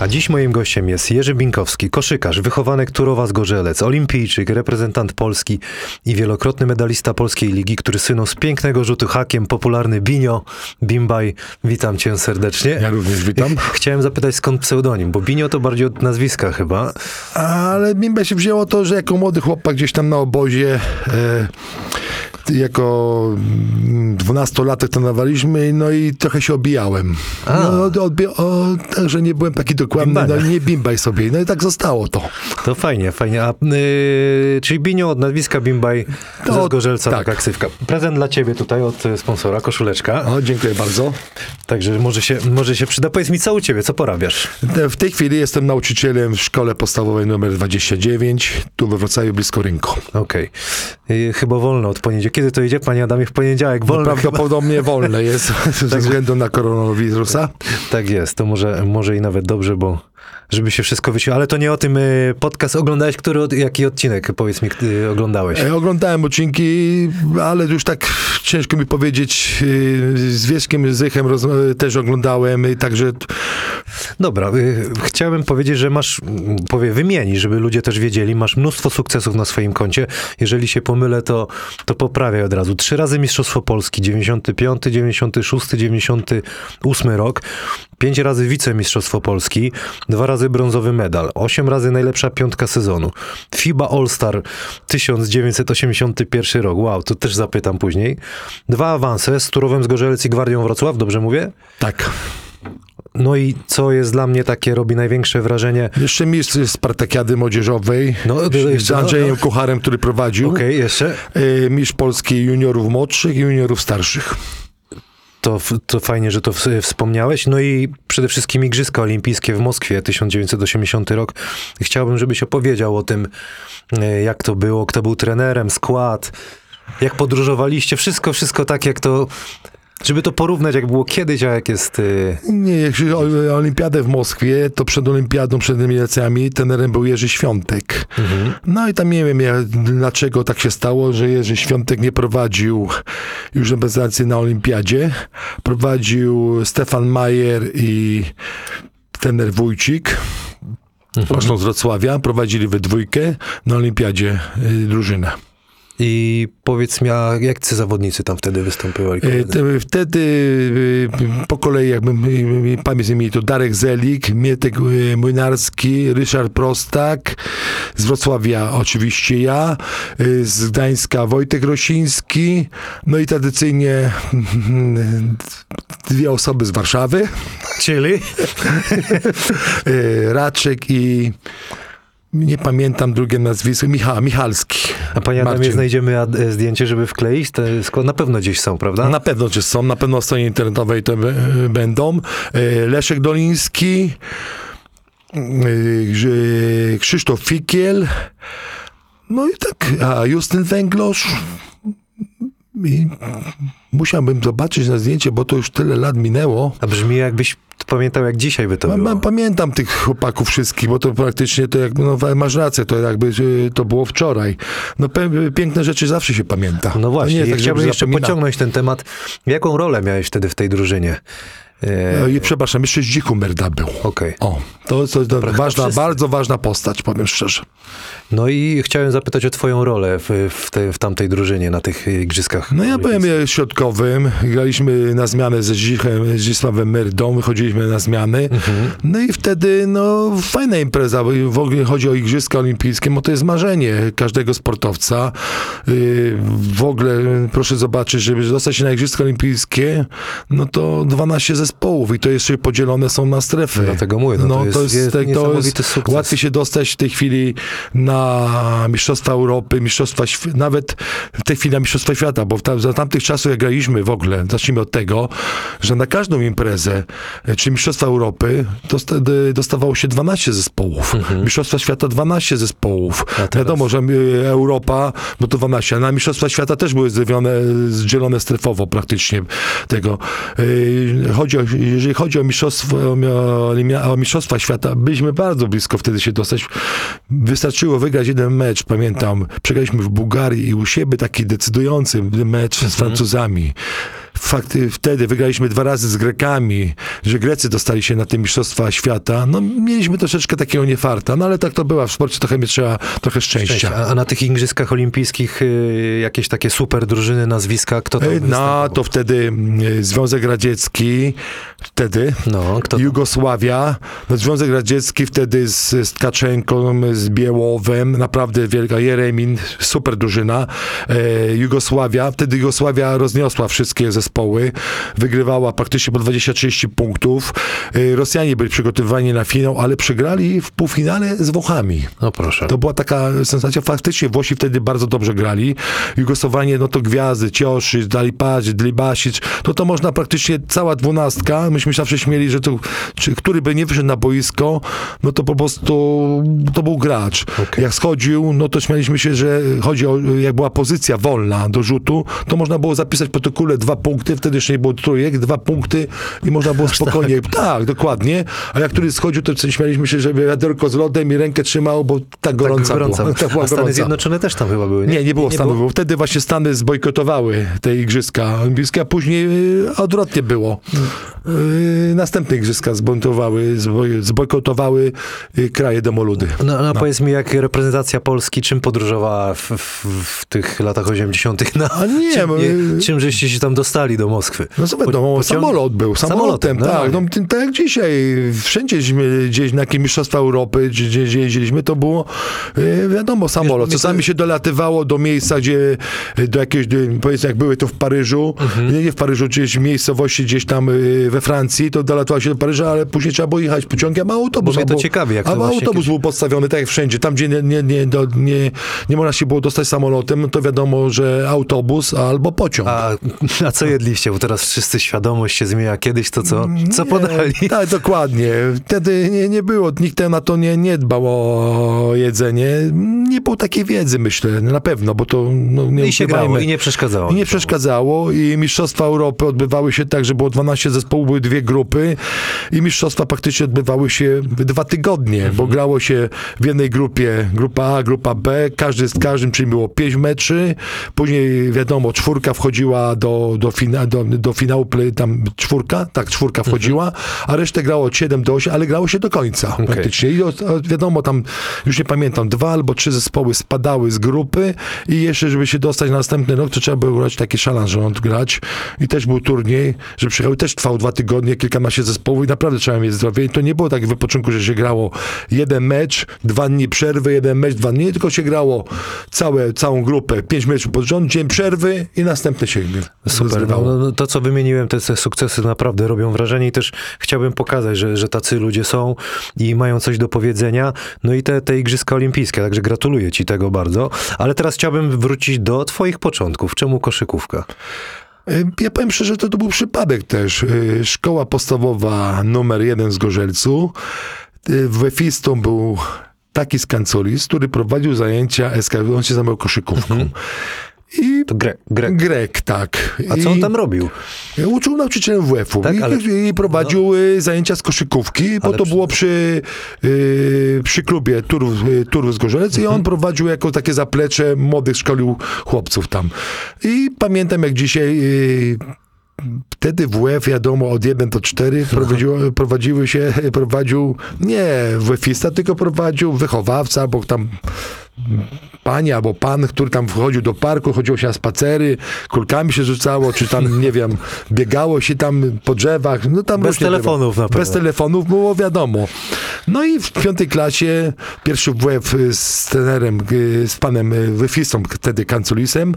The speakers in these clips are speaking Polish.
A dziś moim gościem jest Jerzy Binkowski, koszykarz, wychowanek Turowa z Gorzelec, olimpijczyk, reprezentant Polski i wielokrotny medalista Polskiej Ligi, który synął z pięknego rzutu hakiem, popularny Binio, Bimbaj. Witam cię serdecznie. Ja również witam. Chciałem zapytać skąd pseudonim, bo Binio to bardziej od nazwiska chyba. Ale Bimba się wzięło to, że jako młody chłopak gdzieś tam na obozie e, jako dwunastolatek trenowaliśmy, no i trochę się obijałem. No, odbi- o, także nie byłem taki dokładny, no nie bimbaj sobie. No i tak zostało to. To fajnie, fajnie. A, yy, czyli Binio od nazwiska Bimbaj To- ze Zgorzelca, tak. taka ksywka. Prezent dla ciebie tutaj od e, sponsora, koszuleczka. O, dziękuję bardzo. Także może się, może się przyda. Powiedz mi, co u ciebie, co porabiasz? Te- W tej chwili jestem nauczycielem w szkole podstawowej numer 29, tu we Wrocławiu blisko rynku. Okej. Yy, Chyba wolno od Kiedy to idzie, panie Adamie? W poniedziałek. Wolno chyba. Prawdopodobnie wolne jest ze względu na koronawirusa. Tak jest, to może, może i nawet dobrze, bo żeby się wszystko wyświetliło. Ale to nie o tym y, podcast oglądałeś, który, jaki odcinek, powiedz mi, y, oglądałeś? E, Oglądałem odcinki, ale już tak ciężko mi powiedzieć. y, Z Wieszkiem Zychem też oglądałem, i także Dobra, chciałem powiedzieć, że masz, mm, powie, wymieni, żeby ludzie też wiedzieli, masz mnóstwo sukcesów na swoim koncie. Jeżeli się pomylę, to, to poprawiaj od razu. Trzy razy Mistrzostwo Polski, 95, 96, 98 rok. Pięć razy wicemistrzostwo Polski, dwa razy brązowy medal, osiem razy najlepsza piątka sezonu. FIBA All-Star 1981 rok. Wow, to też zapytam później. Dwa awanse z Turowem z Gorzelec i Gwardią Wrocław, dobrze mówię? tak. No i co jest dla mnie takie, robi największe wrażenie. Jeszcze mistrz Spartakiady Młodzieżowej No, to z jeszcze- Andrzejem no, Kucharem, który prowadził. Okej, jeszcze. Y, Mistrz Polski juniorów młodszych i juniorów starszych. To, to fajnie, że to wspomniałeś. No i przede wszystkim Igrzyska Olimpijskie w Moskwie, 1980 rok. Chciałbym, żebyś opowiedział o tym, e, jak to było, kto był trenerem, skład, jak podróżowaliście, wszystko, wszystko tak, jak to... Żeby to porównać, jak było kiedyś, a jak jest... e, Nie, jak się o- olimpiadę w Moskwie, to przed olimpiadą, przed eliminacjami trenerem był Jerzy Świątek. No i tam nie wiem, ja, dlaczego tak się stało, że Jerzy Świątek nie prowadził już reprezentacji na olimpiadzie. Prowadził Stefan Majer i trener Wójcik. Zresztą z Wrocławia, prowadzili we dwójkę na olimpiadzie y, drużynę. I powiedz mi, a jak ci zawodnicy tam wtedy występowali? E, te- Wtedy e, po kolei, jakby e, pamięć mi to Darek Zelik, Mietek Młynarski, Ryszard Prostak, z Wrocławia oczywiście ja, z Gdańska Wojtek Rosiński, no i tradycyjnie dwie osoby z Warszawy, Czyli? Raczek i nie pamiętam drugie nazwisko, Micha, Michalski. A panie Adamie, Marcin. znajdziemy zdjęcie, żeby wkleić? Te na pewno gdzieś są, prawda? Na pewno, że są, na pewno na stronie internetowej to będą. E, Leszek Doliński, e, Krzysztof Fikiel, no i tak, a Justyn Węglosz. I musiałbym zobaczyć na zdjęcie, bo to już tyle lat minęło. A brzmi jakbyś pamiętał, jak dzisiaj by to Pa- było. pa- Pamiętam tych chłopaków wszystkich, bo to praktycznie to jak, no masz rację, to jakby e, to było wczoraj. No piękne rzeczy zawsze się pamięta. No właśnie, nie ja tak, chciałbym żeby jeszcze zapominać. pociągnąć ten temat. Jaką rolę miałeś wtedy w tej drużynie? E, No i przepraszam, jeszcze Zdzichu Merda był. Okej. O, to to, to ważna, wszyscy. bardzo ważna postać, powiem szczerze. No i chciałem zapytać o twoją rolę w, w, te, w tamtej drużynie, na tych igrzyskach. No ja byłem środkowym, graliśmy na zmianę ze Zdzichem, Zdzisławem Merdą, wychodziliśmy na zmiany. No i wtedy, no, fajna impreza, bo w ogóle chodzi o Igrzyska Olimpijskie, bo to jest marzenie każdego sportowca. Yy, W ogóle proszę zobaczyć, żeby dostać się na Igrzyska Olimpijskie, no to 12 zespołów i to jeszcze podzielone są na strefy. Dlatego mówię, no to jest- jest to niesamowity sukces. łatwiej się dostać w tej chwili na Mistrzostwa Europy, Mistrzostwa nawet w tej chwili na Mistrzostwa Świata, bo tam, za tamtych czasów, jak graliśmy w ogóle, zacznijmy od tego, że na każdą imprezę, e, czy Mistrzostwa Europy, dostawało się 12 zespołów. Mistrzostwa Świata 12 zespołów. Mhm. Wiadomo, że e, Europa, no to 12, a na Mistrzostwa Świata też były zdzielone, zdzielone strefowo praktycznie tego. E, Chodzi o, jeżeli chodzi o mistrzostwo, o, o mistrzostwa świata, byliśmy bardzo blisko wtedy się dostać. Wystarczyło wygrać jeden mecz, pamiętam, przegraliśmy w Bułgarii i u siebie taki decydujący mecz z Francuzami. Fakty, wtedy wygraliśmy dwa razy z Grekami, że Grecy dostali się na te Mistrzostwa Świata, no mieliśmy troszeczkę takiego niefarta, no ale tak to była, w sporcie trochę mi trzeba trochę szczęścia. A, a na tych Igrzyskach Olimpijskich y, jakieś takie super drużyny, nazwiska, kto tam E, No, to wtedy mm, Związek Radziecki, wtedy No, kto Jugosławia, no Związek Radziecki wtedy z, z Tkaczenką, z Białowem, naprawdę wielka, Jeremin, super drużyna, e, Jugosławia, wtedy Jugosławia rozniosła wszystkie zespoły, wygrywała praktycznie po 20-30 punktów, e, Rosjanie byli przygotowywani na finał, ale przegrali w półfinale z Włochami. No proszę. To była taka sensacja. Faktycznie Włosi wtedy bardzo dobrze grali. Jugosłowanie, no to gwiazdy, Cioszyc, Dalipazi, Dlibasic, to to można praktycznie cała dwunastka. Myśmy zawsze śmieli, że to, czy, który by nie wyszedł na boisko, no to po prostu to był gracz. Okej. Jak schodził, no to śmialiśmy się, że chodzi o, jak była pozycja wolna do rzutu, to można było zapisać w protokole dwa punkty, wtedy jeszcze nie było trójek, dwa punkty i można było spokojnie, tak, dokładnie, a jak który schodził, to śmialiśmy się, żeby wiaderko z lodem i rękę trzymał, bo tak gorąca, gorąca. była. Tak była A Stany gorąca. Zjednoczone też tam chyba były, nie? Nie, nie było Stanów. Bo wtedy właśnie Stany zbojkotowały te igrzyska olimpijskie, a później y, odwrotnie było. Y, następne igrzyska zbojkotowały, zboj, zbojkotowały y, kraje demoludy. No, no, powiedz mi, jak reprezentacja Polski, czym podróżowała w, w, w tych latach 80. No, A nie, czym, my- czym żeście się tam dostali do Moskwy? No co wiadomo, Po- samolot był, samolotem, no, tak. no. No, ty- tak jak dzisiaj, wszędzie gdzieś na jakieś mistrzostwa Europy, gdzie, gdzie, jeździliśmy, to było y, wiadomo, samolot. Czasami się dolatywało do miejsca, gdzie do jakiegoś, y, powiedzmy jak były to w Paryżu, Mhm. nie, w Paryżu, gdzieś w miejscowości gdzieś tam y, we Francji, to dolatywało się do Paryża, ale później trzeba było jechać pociągiem, a autobus. Bo mnie to albo- ciekawi, jak to właśnie autobus był podstawiony, tak jak wszędzie. Tam, gdzie nie, nie, nie, do, nie, nie można się było dostać samolotem, no to wiadomo, że autobus albo pociąg. A, a co jedliście? Bo teraz wszyscy świadomość się zmienia. Kiedyś to co? Co Nie, podali? Tak, dokładnie. Wtedy nie, nie było, nikt na to nie, nie dbał o jedzenie. Nie było takiej wiedzy, myślę, na pewno, bo to no, nie I się grało i nie przeszkadzało. I nie przeszkadzało i Mistrzostwa Europy odbywały się tak, że było 12 zespołów, były dwie grupy i Mistrzostwa praktycznie odbywały się dwa tygodnie, bo grało się w jednej grupie, grupa A, grupa B, każdy z każdym, czyli było pięć meczy, później wiadomo, czwórka wchodziła do, do, fina, do, do finału, play- tam czwórka, tak, czwórka wchodziła, a resztę grało od 7 do 8, ale grało się do końca praktycznie. I od, od, wiadomo, tam już nie pamiętam, dwa albo trzy zespoły spadały z grupy i jeszcze, żeby się dostać na następny rok, to trzeba było grać taki szalansząt grać. I też był turniej, że przyjechały, też trwał dwa tygodnie, kilkanaście zespołów i naprawdę trzeba mieć zdrowie. I to nie było tak w wypoczynku, że się grało jeden mecz, dwa dni przerwy, jeden mecz, dwa dni, tylko się grało całe, całą grupę, pięć meczów pod rząd, dzień przerwy i następne się Super. No, no, no, to, co wymieniłem, te, te sukcesy naprawdę robią wrażenie i też chciałbym pokazać, że, że tacy ludzie są i mają coś do powiedzenia. No i te, te Igrzyska Olimpijskie, także gratuluję ci tego bardzo. Ale teraz chciałbym wrócić do twoich początków. Czemu koszykówka? Ja powiem szczerze, to, to był przypadek też. Y, Szkoła podstawowa numer jeden z Gorzelcu. Y, W Efistą był taki skancolis, który prowadził zajęcia SK, on się zajmował koszykówką. I To Grek. Grek. Grek, tak. A co on I tam robił? Uczył nauczycielem WF-u Tak, I, ale- i prowadził y, zajęcia z koszykówki, bo Ale to przy- było przy, y, przy klubie Turów, y, Turów z Gorzelec i Mhm. on prowadził jako takie zaplecze młodych, szkolił chłopców tam. I pamiętam jak dzisiaj... Y, Wtedy WF, wiadomo, od 1 do 4 prowadziło, prowadziły się, prowadził nie WF-ista, tylko prowadził wychowawca, albo tam pani albo pan, który tam wchodził do parku, chodziło się na spacery, kulkami się rzucało, czy tam, nie wiem, biegało się tam po drzewach. No tam Bez telefonów na pewno. Bez telefonów było wiadomo. No i w piątej klasie pierwszy WF z trenerem, y, z panem wyfistą, wtedy kanculisem,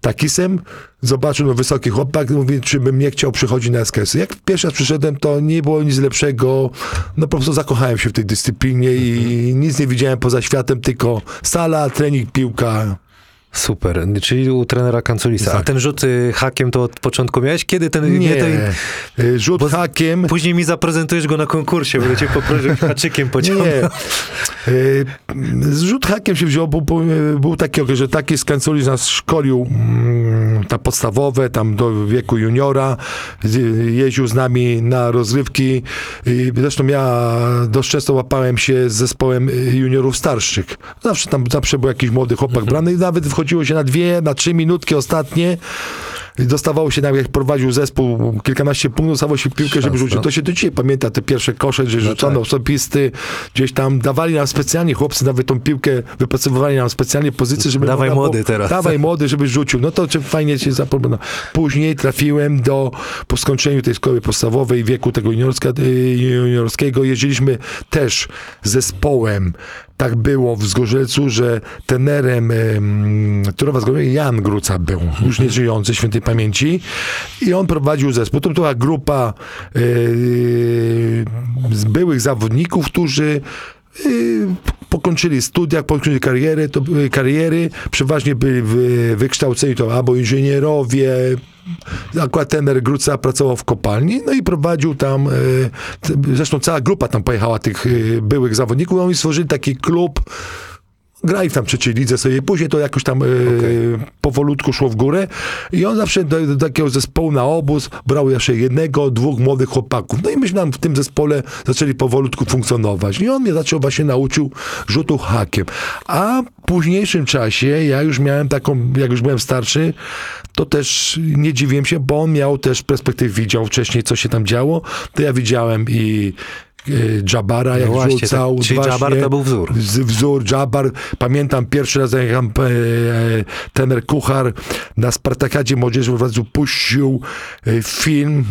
takisem, zobaczył no, wysoki chłopak, mówi, czy bym nie chciał przychodzić na SKS. Jak pierwszy raz przyszedłem, to nie było nic lepszego. No po prostu zakochałem się w tej dyscyplinie i nic nie widziałem poza światem, tylko sala, trening, piłka. Super. Czyli u trenera Kanculisa. A Tak. ten rzut y, hakiem to od początku miałeś? Kiedy ten... Nie, to... y, rzut Bo- hakiem. Później mi zaprezentujesz go na konkursie, będę cię poprosił haczykiem pociągnął. Nie. Y, Zrzut hakiem się wziął, bo bo, y, był taki okres, że taki z Kanculis nas szkolił mm, ta podstawowe, tam do wieku juniora, jeździł z nami na rozrywki. I Zresztą ja dość często łapałem się z zespołem y, juniorów starszych. Zawsze tam zawsze był jakiś młody chłopak brany i nawet wchodziło się na dwie, na trzy minutki ostatnie. I dostawało się, nawet jak prowadził zespół kilkanaście punktów, dostawało się piłkę, żeby rzucić. no. To się do dzisiaj pamięta, te pierwsze kosze, że rzucono tak. osobisty, gdzieś tam dawali nam specjalnie, chłopcy nawet tą piłkę wypracowywali nam specjalnie pozycję, żeby... Dawaj młody teraz. Dawaj młody, żeby rzucił. No to czy fajnie się zapomina. Później trafiłem do, po skończeniu tej szkoły podstawowej, wieku tego juniorska, y, juniorskiego, jeździliśmy też zespołem. Tak było w Zgorzelcu, że tenerem um, Turowa Zgorzelca Jan Gruca był, już nie żyjący, świętej pamięci. I on prowadził zespół. To była grupa y, z byłych zawodników, którzy y, pokończyli studia, pokończyli kariery, to, były kariery, przeważnie byli wy, wykształceni to albo inżynierowie, akurat tener Gruca pracował w kopalni, no i prowadził tam, t- zresztą cała grupa tam pojechała tych y, byłych zawodników, oni stworzyli taki klub, grali tam trzeciej lidze sobie, później to jakoś tam e, powolutku szło w górę i on zawsze do, do takiego zespołu na obóz brał jeszcze jednego, dwóch młodych chłopaków. No i myśmy tam w tym zespole zaczęli powolutku funkcjonować. I on mnie zaczął właśnie nauczył rzutu hakiem. A w późniejszym czasie ja już miałem taką, jak już byłem starszy, to też nie dziwiłem się, bo on miał też perspektyw, widział wcześniej, co się tam działo. To ja widziałem i Jabara, jak No właśnie, rzucał. tak. Czyli właśnie. Jabbar to był wzór. Wzór, Jabbar. Pamiętam pierwszy raz, jak tam, e, tener Kuchar na Spartakadzie Młodzieży w razu puścił e, film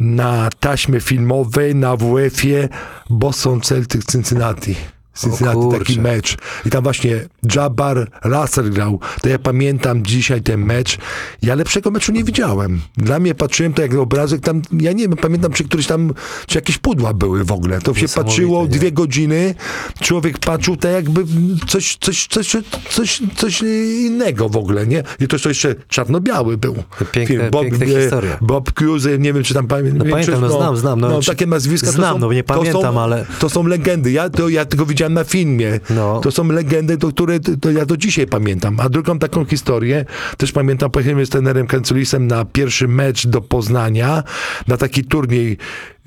na taśmie filmowej na WF-ie Boston Celtic Cincinnati. Cincinnati, taki mecz. I tam właśnie Jabbar Russell grał. To ja pamiętam dzisiaj ten mecz. Ja lepszego meczu nie widziałem. Dla mnie patrzyłem to jak obrazek tam, ja nie wiem, pamiętam, czy któryś tam, czy jakieś pudła były w ogóle. To się patrzyło nie? dwie godziny, człowiek patrzył tak jakby coś, coś, coś, coś, coś innego w ogóle, nie? I to, to jeszcze czarno-biały był. Piękne- piękne e, historie. Bob Cuse, nie wiem, czy tam pamiętam. No pamiętam, no znam, znam, no, no czy- takie nazwiska. to znam, są, no nie to pamiętam, są, ale- To są legendy. Ja, to, ja tylko widziałem na filmie. No. To są legendy, to, które to, ja do dzisiaj pamiętam. A drugą taką historię, też pamiętam, pojechałem z trenerem Kanculisem na pierwszy mecz do Poznania, na taki turniej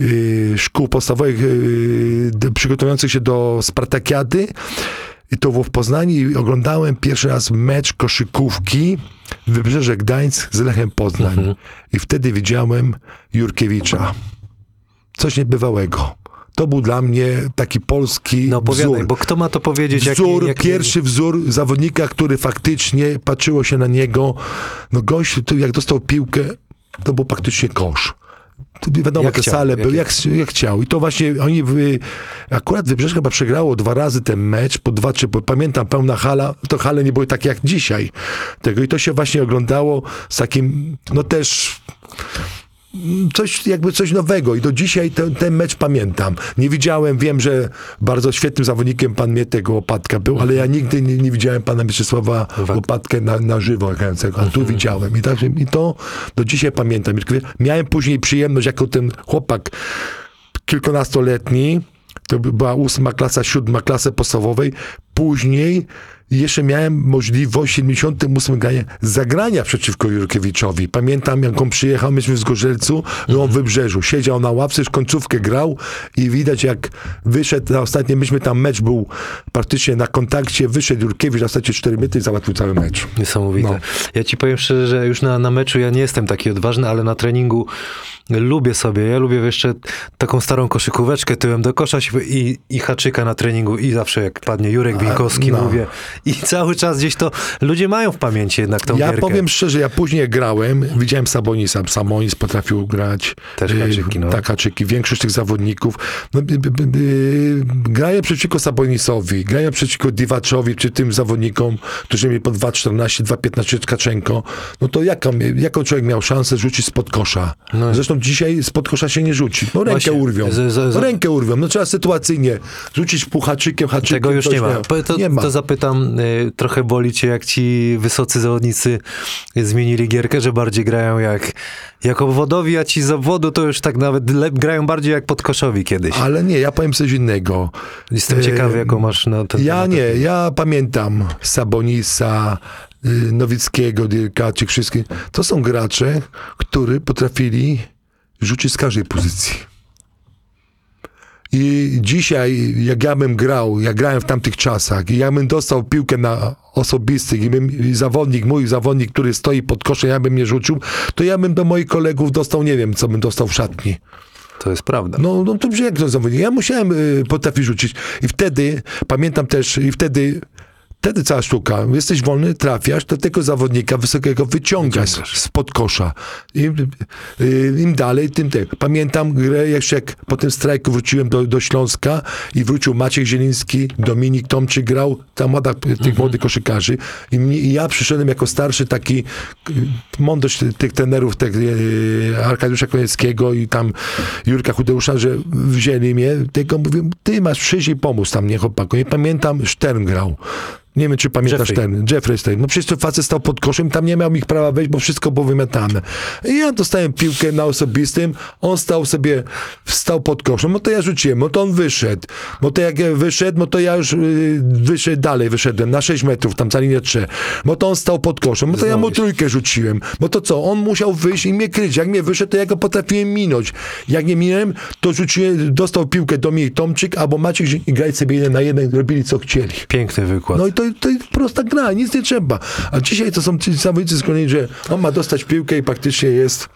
y, szkół podstawowych y, d- przygotowujących się do Spartakiady. I to było w Poznaniu i oglądałem pierwszy raz mecz koszykówki Wybrzeże Gdańsk z Lechem Poznań. Mhm. I wtedy widziałem Jurkiewicza. Coś niebywałego. To był dla mnie taki polski No wzór. bo kto ma to powiedzieć? jak- Wzór, jak- pierwszy wzór zawodnika, który faktycznie patrzyło się na niego. No gość, jak dostał piłkę, to był praktycznie kosz. To wiadomo, Jak te chciał, sale jak- były, jak, jak chciał. I to właśnie oni, wy, akurat Wybrzeże chyba przegrało dwa razy ten mecz, po dwa, czy po, pamiętam, pełna hala, to hale nie były takie jak dzisiaj. Tego i to się właśnie oglądało z takim, no też coś, jakby coś nowego i do dzisiaj ten, ten mecz pamiętam. Nie widziałem, wiem, że bardzo świetnym zawodnikiem pan Mietek Łopatka był, ale ja nigdy nie, nie widziałem pana Mieczysława Wak- Łopatkę na, na żywo grającego, a tu widziałem. I, tak, i to do dzisiaj pamiętam. Miałem później przyjemność, jako ten chłopak kilkunastoletni, to by była ósma klasa, siódma klasa podstawowej, później jeszcze miałem możliwość w 78 grania zagrania przeciwko Jurkiewiczowi. Pamiętam, jak on przyjechał, myśmy w Zgorzelcu, no on w Wybrzeżu. Siedział na ławce, już końcówkę grał i widać, jak wyszedł na ostatnie, myśmy tam mecz był praktycznie na kontakcie, wyszedł Jurkiewicz na ostatnie 4 metry i załatwił cały mecz. Niesamowite. No. Ja ci powiem szczerze, że już na, na meczu ja nie jestem taki odważny, ale na treningu lubię sobie. Ja lubię jeszcze taką starą koszykóweczkę tyłem do kosza i, i haczyka na treningu i zawsze jak padnie Jurek Winkowski, no. mówię. I cały czas gdzieś to ludzie mają w pamięci jednak tą Ja gierkę. powiem szczerze, ja później grałem, widziałem Sabonisa. Sabonis potrafił grać. Też y, haczyki, no. Tak, haczyki. Większość tych zawodników. No, by, grają przeciwko Sabonisowi, grają przeciwko Diwaczowi, czy tym zawodnikom, którzy mieli po 2,14, 2,15 Tkaczenko. No to jaką, jaką człowiek miał szansę rzucić spod kosza? No. Zresztą dzisiaj spod kosza się nie rzuci. No rękę Właśnie, urwią. z- z- z- rękę urwią. No trzeba sytuacyjnie rzucić pół haczykiem. Tego już nie ma. miał. To, nie ma. to zapytam, y, trochę boli cię, jak ci wysocy zawodnicy zmienili gierkę, że bardziej grają jak, jak obwodowi, a ci z obwodu to już tak nawet le- grają bardziej jak podkoszowi kiedyś. Ale nie, ja powiem coś innego. Jestem e, ciekawy, jaką masz na ten Ja nie, opinię. ja pamiętam Sabonisa, y, Nowickiego, Dyrkaczyk, wszystkich. To są gracze, którzy potrafili rzucić z każdej pozycji. I dzisiaj, jak ja bym grał, jak grałem w tamtych czasach, i ja bym dostał piłkę na osobistych i, bym, i zawodnik, mój zawodnik, który stoi pod koszem, ja bym mnie rzucił, to ja bym do moich kolegów dostał, nie wiem, co bym dostał w szatni. To jest prawda. No, no to brzmi jak to zawodnik. Ja musiałem y, potrafić rzucić. I wtedy, pamiętam też, i wtedy, wtedy cała sztuka. Jesteś wolny, trafiasz, do tego zawodnika wysokiego wyciągasz Wyciągasz. spod kosza. Im, y, Im dalej, tym te. Pamiętam grę jeszcze jak po tym strajku wróciłem do, do Śląska i wrócił Maciek Zieliński, Dominik Tomczyk grał, ta młoda, tych młodych koszykarzy. I, I ja przyszedłem jako starszy taki y, mądrość tych trenerów, tych, y, Arkadiusza Konieckiego i tam Jurka Chudeusza, że wzięli mnie, tylko mówię, ty masz przyjść i pomóc tam, nie chłopaku. Nie pamiętam, Stern grał. Nie wiem, czy pamiętasz Jeffrey. ten, Jeffrey Stern. No przecież to facet stał pod koszem, tam nie miał ich prawa wejść, bo wszystko było wymiatane. I ja dostałem piłkę na osobistym, on stał sobie, stał pod koszem, no to ja rzuciłem, no to on wyszedł. No to jak ja wyszedł, no to ja już y, wyszedł dalej, wyszedłem na 6 metrów, tam za linię 3. No to on stał pod koszem, no to ja mu trójkę rzuciłem. No to co, on musiał wyjść i mnie kryć. Jak mnie wyszedł, to ja go potrafiłem minąć. Jak nie minąłem, to rzuciłem, dostał piłkę do mnie Tomczyk albo Maciek i grać sobie jeden na jeden, robili co chcieli. Piękny wykład. No i to, to jest prosta gra, nic nie trzeba. A dzisiaj to są ci zawodnicy kolei, że on ma dostać piłkę i praktycznie jest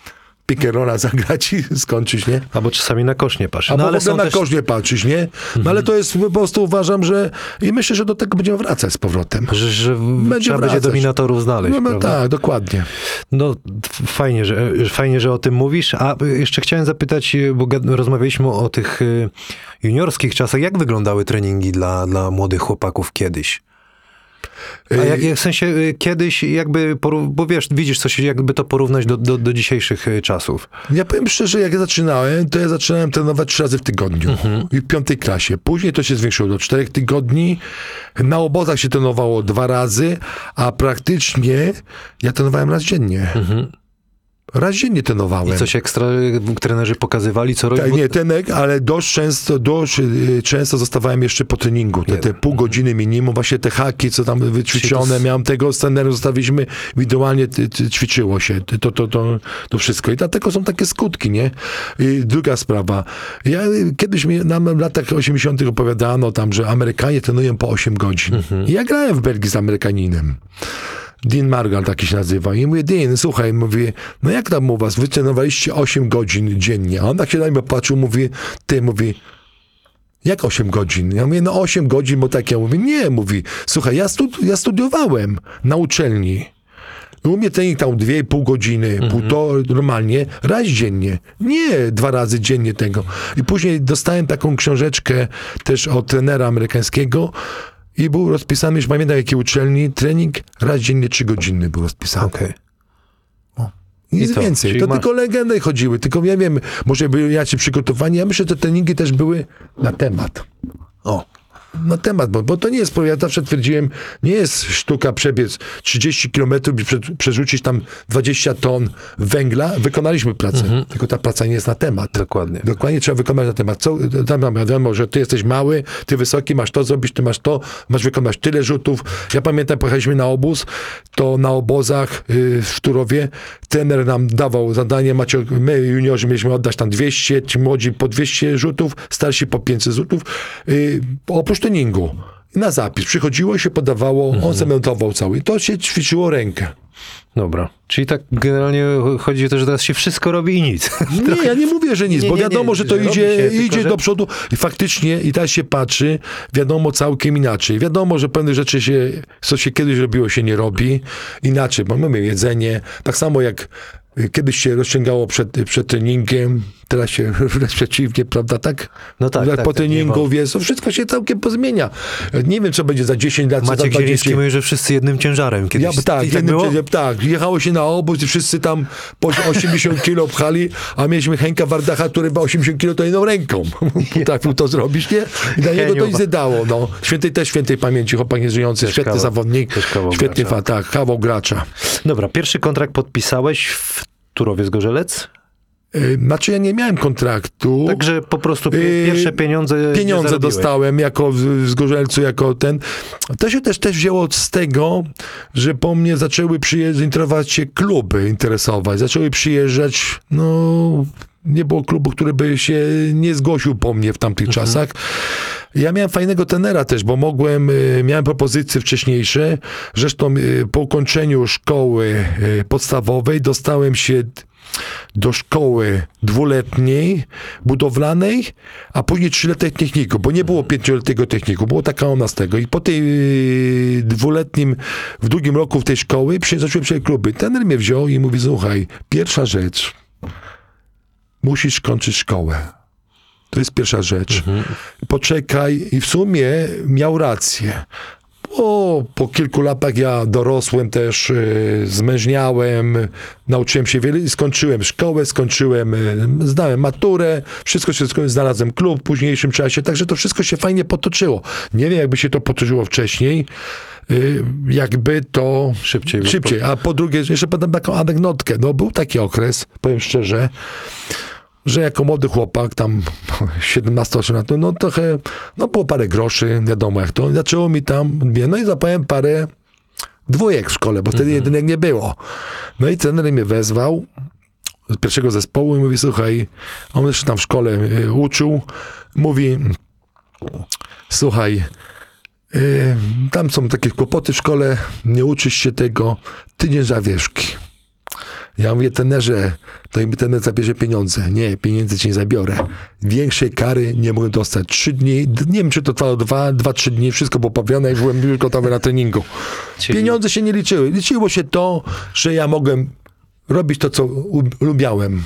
pickerola zagrać i skończyć, nie? Albo czasami na kosz nie patrz. A No ale w ogóle są na też... kosz nie patrzysz, nie? No ale to jest po prostu uważam, że i myślę, że do tego będziemy wracać z powrotem. Że, że Będzie trzeba będzie dominatorów znaleźć, No, no tak, dokładnie. No fajnie że, fajnie, że o tym mówisz. A jeszcze chciałem zapytać, y, bo rozmawialiśmy o tych y, juniorskich czasach. Jak wyglądały treningi dla, dla młodych chłopaków kiedyś? A jak, jak w sensie y, kiedyś jakby, bo wiesz, widzisz coś, jakby to porównać do, do, do dzisiejszych y, czasów. Ja powiem szczerze, jak ja zaczynałem, to ja zaczynałem trenować trzy razy w tygodniu. Mhm. I w piątej klasie. Później to się zwiększyło do czterech tygodni. Na obozach się trenowało dwa razy, a praktycznie ja trenowałem raz dziennie. Raz dziennie trenowałem. Mhm. I coś ekstra y, trenerzy pokazywali, co robić? Tak, nie, tenek, ale dość często, dość y, często zostawałem jeszcze po treningu. Te, te pół godziny minimum, właśnie te haki, co tam wyćwiczone, miałem tego z trenerem, zostawiliśmy, ty, ćwiczyło się to, to, to, to wszystko. I dlatego są takie skutki, nie? I druga sprawa. Ja y, kiedyś mi nam w latach 80. opowiadano tam, że Amerykanie trenują po 8 godzin. I ja grałem w Belgii z Amerykaninem. Dean Margal taki się nazywa. I mówię, Dean, słuchaj, mówię, no jak tam u was? Wy trenowaliście 8 godzin dziennie. A on tak się na mnie patrzył, mówi, ty, mówi, jak 8 godzin? Ja mówię, no 8 godzin, bo tak ja mówię, nie, mówi, słuchaj, ja, studi- ja studiowałem na uczelni. U mnie trening tam 2,5 godziny, półtorej, normalnie, raz dziennie. Nie dwa razy dziennie tego. I później dostałem taką książeczkę też od trenera amerykańskiego i był rozpisany, już pamiętam jakiej uczelni, trening raz dziennie, trzy godziny był rozpisany. Okej. Nic I to, więcej. To masz- tylko legendy chodziły. Tylko ja wiem, może byli jacyś przygotowani. Ja myślę, że te treningi też były na temat. O, Na temat, bo, bo to nie jest, ja zawsze twierdziłem, nie jest sztuka przebiec 30 kilometrów i prze, przerzucić tam 20 ton węgla. Wykonaliśmy pracę, Mhm. tylko ta praca nie jest na temat. dokładnie. Dokładnie trzeba wykonać na temat. Co, tam wiadomo, że ty jesteś mały, ty wysoki, masz to zrobić, ty masz to, masz wykonać tyle rzutów. Ja pamiętam, pojechaliśmy na obóz, to na obozach y, w Turowie trener nam dawał zadanie, macie, my juniorzy mieliśmy oddać tam 200, ci młodzi po 200 rzutów, starsi po 500 rzutów, y, oprócz treningu. Na zapis. Przychodziło się podawało, on cementował cały. To się ćwiczyło rękę. Dobra. Czyli tak generalnie chodzi o to, że teraz się wszystko robi i nic. Nie, ja nie mówię, że nic, Nie, bo nie, nie, wiadomo, że to że idzie, się, idzie że- do przodu i faktycznie i teraz się patrzy, wiadomo całkiem inaczej. Wiadomo, że pewne rzeczy się, co się kiedyś robiło, się nie robi inaczej, bo mamy jedzenie, tak samo jak y, kiedyś się rozciągało przed, przed treningiem, teraz się wręcz przeciwnie, prawda, tak? No tak, tak, po tak, treningu, ma- wiesz, wszystko się całkiem pozmienia. Nie wiem, co będzie za 10 lat, co za Maciek 20 Zieliński mówi, że wszyscy jednym ciężarem kiedyś. ja, tak, tak jednym, tak, tak, jechało się na obóz i wszyscy tam po 80 kilo pchali, a mieliśmy Henka Wardacha, który ma 80 kilo to jedną ręką. Potrafił to zrobić, nie? I dla niego to nic nie dało, no. Świętej też świętej pamięci, chłopak nieżyjący, świetny kawał- zawodnik, świetny fa, tak, kawał gracza. Dobra, pierwszy kontrakt podpisałeś w Turowie z Gorzelec? Yy, Znaczy ja nie miałem kontraktu. Także po prostu Yy, pierwsze pieniądze Pieniądze dostałem jako w, z Gorzelcu, jako ten. To się też, też wzięło z tego, że po mnie zaczęły przyjeżdżać, się kluby, interesować. Zaczęły przyjeżdżać, no, Nie było klubu, który by się nie zgłosił po mnie w tamtych czasach. Ja miałem fajnego tenera też, bo mogłem, y, miałem propozycje wcześniejsze. Zresztą y, po ukończeniu szkoły y, podstawowej dostałem się do szkoły dwuletniej, budowlanej, a później trzyletniej techniku, bo nie było pięcioletniego techniku, było taka u nas tego. I po tej y, dwuletnim, w drugim roku w tej szkoły przy- zacząłem się kluby. Tener mnie wziął i mówi, słuchaj, pierwsza rzecz, musisz kończyć szkołę. To jest pierwsza rzecz. Poczekaj i w sumie miał rację. Bo po kilku latach ja dorosłem też, y, zmężniałem, nauczyłem się wiele i skończyłem szkołę, skończyłem, y, zdałem maturę, wszystko się skończyłem, znalazłem klub w późniejszym czasie, także to wszystko się fajnie potoczyło. Nie wiem, jakby się to potoczyło wcześniej, y, jakby to Szybciej szybciej. A po drugie, jeszcze podam taką anegdotkę. No był taki okres, powiem szczerze, że jako młody chłopak, tam 17-18 lat, no trochę, no było parę groszy, wiadomo jak to. Zaczęło mi tam, no i zapałem parę dwójek w szkole, bo wtedy jedynek nie było. No i trener mnie wezwał z pierwszego zespołu i mówi, słuchaj, on jeszcze tam w szkole y, uczył, mówi, słuchaj, y, tam są takie kłopoty w szkole, nie uczysz się tego, tydzień zawieszki. Ja mówię, tenerze, to im tener zabierze pieniądze. Nie, pieniędzy ci nie zabiorę. Większej kary nie mogę dostać. Trzy dni, nie wiem, czy to trwało dwa, dwa, trzy dni, wszystko było poprawione i byłem już gotowy na treningu. Czyli- Pieniądze się nie liczyły. Liczyło się to, że ja mogłem robić to, co lubiałem.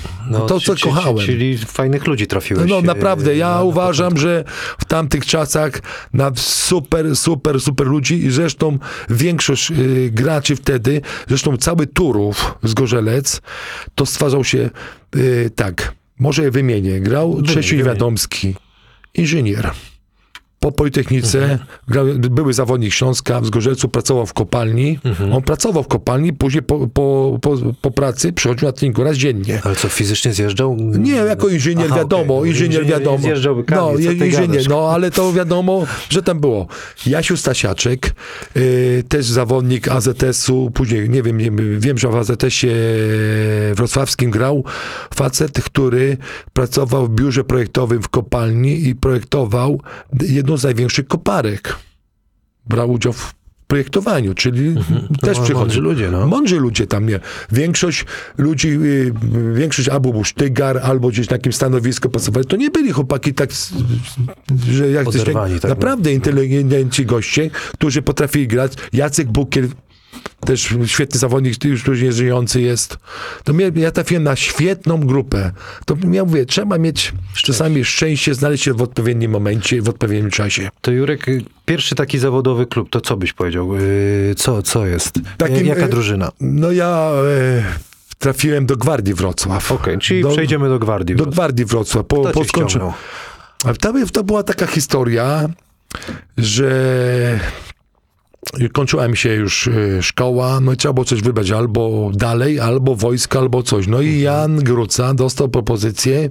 to, co kochałem. Czyli fajnych ludzi trafiłeś. No e, naprawdę, ja na- na uważam, że w tamtych czasach na super, super, super ludzi i zresztą większość y, graczy wtedy, zresztą cały Turów z Gorzelec, to stwarzał się y, tak, może je wymienię. Grał Czesiu wymień. Wiadomski, inżynier. Po Politechnice Mhm. grał, były zawodnik Śląska, w Zgorzelcu pracował w kopalni. Mhm. On pracował w kopalni, później po, po, po, po pracy przychodził na trening raz dziennie. Ale co, fizycznie zjeżdżał? Nie, jako inżynier Aha, wiadomo, okej. inżynier wiadomo. Zjeżdżał no, inżynier, gadasz? no, ale to wiadomo, że tam było. Jasiu Stasiaczek, y, też zawodnik AZS-u, później, nie wiem, nie, wiem, że w AZS-ie wrocławskim grał facet, który pracował w biurze projektowym w kopalni i projektował jedną z największych koparek. Brał udział w projektowaniu, czyli też No, przychodził. mądrzy ludzie, no. Mądrzy ludzie tam, nie. Większość ludzi, y, większość albo był sztygar, albo gdzieś na jakimś stanowisku pracowali. To nie byli chłopaki tak, że jak Oderwani, tak, Naprawdę inteligenci goście, którzy potrafili grać. Jacek Bukiel, też świetny zawodnik, już już nie żyjący jest. To mnie, ja trafiłem na świetną grupę. To ja mówię, trzeba mieć czasami szczęście, znaleźć się w odpowiednim momencie, w odpowiednim czasie. To Jurek, pierwszy taki zawodowy klub, to co byś powiedział? Y, Co, co jest? Takim, Jaka y, drużyna? No ja e, trafiłem do Gwardii Wrocław. Okej, czyli do- przejdziemy do Gwardii. Do Gwardii Wrocław. Po, Kto po skończeniu. to była taka historia, że kończyła mi się już y, szkoła, no i trzeba było coś wybrać, albo dalej, albo wojsko, albo coś. No i Jan Gruca dostał propozycję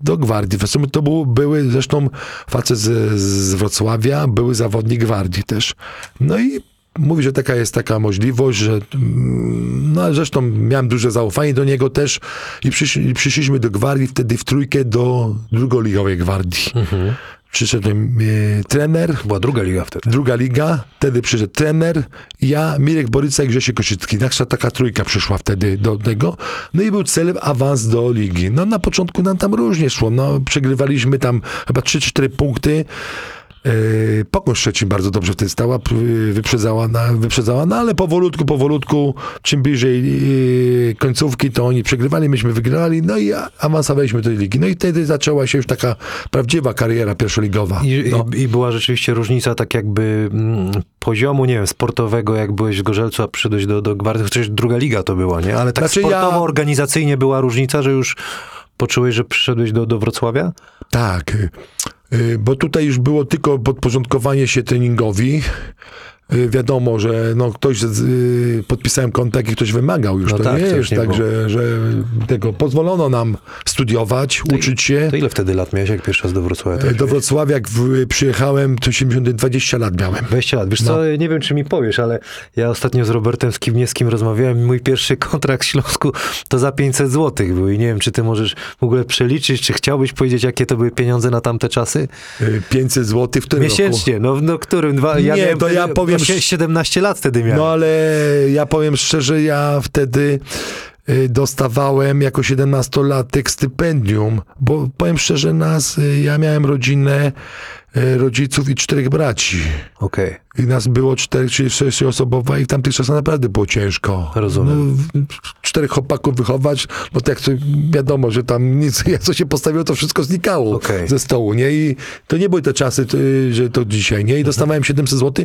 do Gwardii. W sumie to był, były zresztą facet z, z Wrocławia, były zawodnik Gwardii też. No i mówi, że taka jest taka możliwość, że mm, no zresztą miałem duże zaufanie do niego też i przyszli, i przyszliśmy do Gwardii wtedy w trójkę do drugoligowej Gwardii. Przyszedł e, trener, Była druga liga wtedy. druga liga, wtedy przyszedł trener, ja, Mirek Boryca i Grzesiek Kosicki. Nasza taka trójka przyszła wtedy do tego. No i był celem awans do ligi. No na początku nam tam różnie szło. No, przegrywaliśmy tam chyba 3-4 punkty. Yy, Pokoń Szczecin bardzo dobrze wtedy stała, p- wyprzedzała, na, wyprzedzała, no ale powolutku, powolutku, czym bliżej yy, końcówki, to oni przegrywali, myśmy wygrali, no i awansowaliśmy do tej ligi. No i wtedy zaczęła się już taka prawdziwa kariera pierwszoligowa. I, no. i, I była rzeczywiście różnica tak jakby mm, poziomu, nie wiem, sportowego, jak byłeś w Gorzelcu, a przyszedłeś do, do Gwardii, chociaż druga liga to była, nie? Ale tak Znaczy ja- sportowo, organizacyjnie była różnica, że już poczułeś, że przyszedłeś do, do Wrocławia? Tak, bo tutaj już było tylko podporządkowanie się treningowi. Y, wiadomo, że no, ktoś, z- y, podpisałem kontakt i ktoś wymagał już. No to tak, nie to jest tak, że, że tego pozwolono nam studiować, uczyć się. To ile wtedy lat miałeś, jak pierwszy raz do Wrocławia? Trafiłeś? Do Wrocławia, jak w, przyjechałem, to 70, 20 lat miałem. 20 lat. Wiesz co, No. nie wiem, czy mi powiesz, ale ja ostatnio z Robertem Skibniewskim rozmawiałem. Mój pierwszy kontrakt w Śląsku to za 500 zł był i nie wiem, czy ty możesz w ogóle przeliczyć, czy chciałbyś powiedzieć, jakie to były pieniądze na tamte czasy? Y, 500 zł w tym roku. Miesięcznie, no, no którym? Dwa, ja Nie, miałem to ja powiem właśnie sz- 17 lat wtedy miałem. No ale ja powiem szczerze, ja wtedy y, dostawałem jako 17-latek stypendium, bo powiem szczerze, nas, y, ja miałem rodzinę y, rodziców i czterech braci. Okej. I nas było cztery czy sześć osobowa i w tamtych czasach naprawdę było ciężko. Rozumiem. No, czterech chłopaków wychować, no to wiadomo, że tam nic, jak co się postawiło, to wszystko znikało Okej. ze stołu, nie? I to nie były te czasy, że to dzisiaj, nie? I dostawałem 700 zł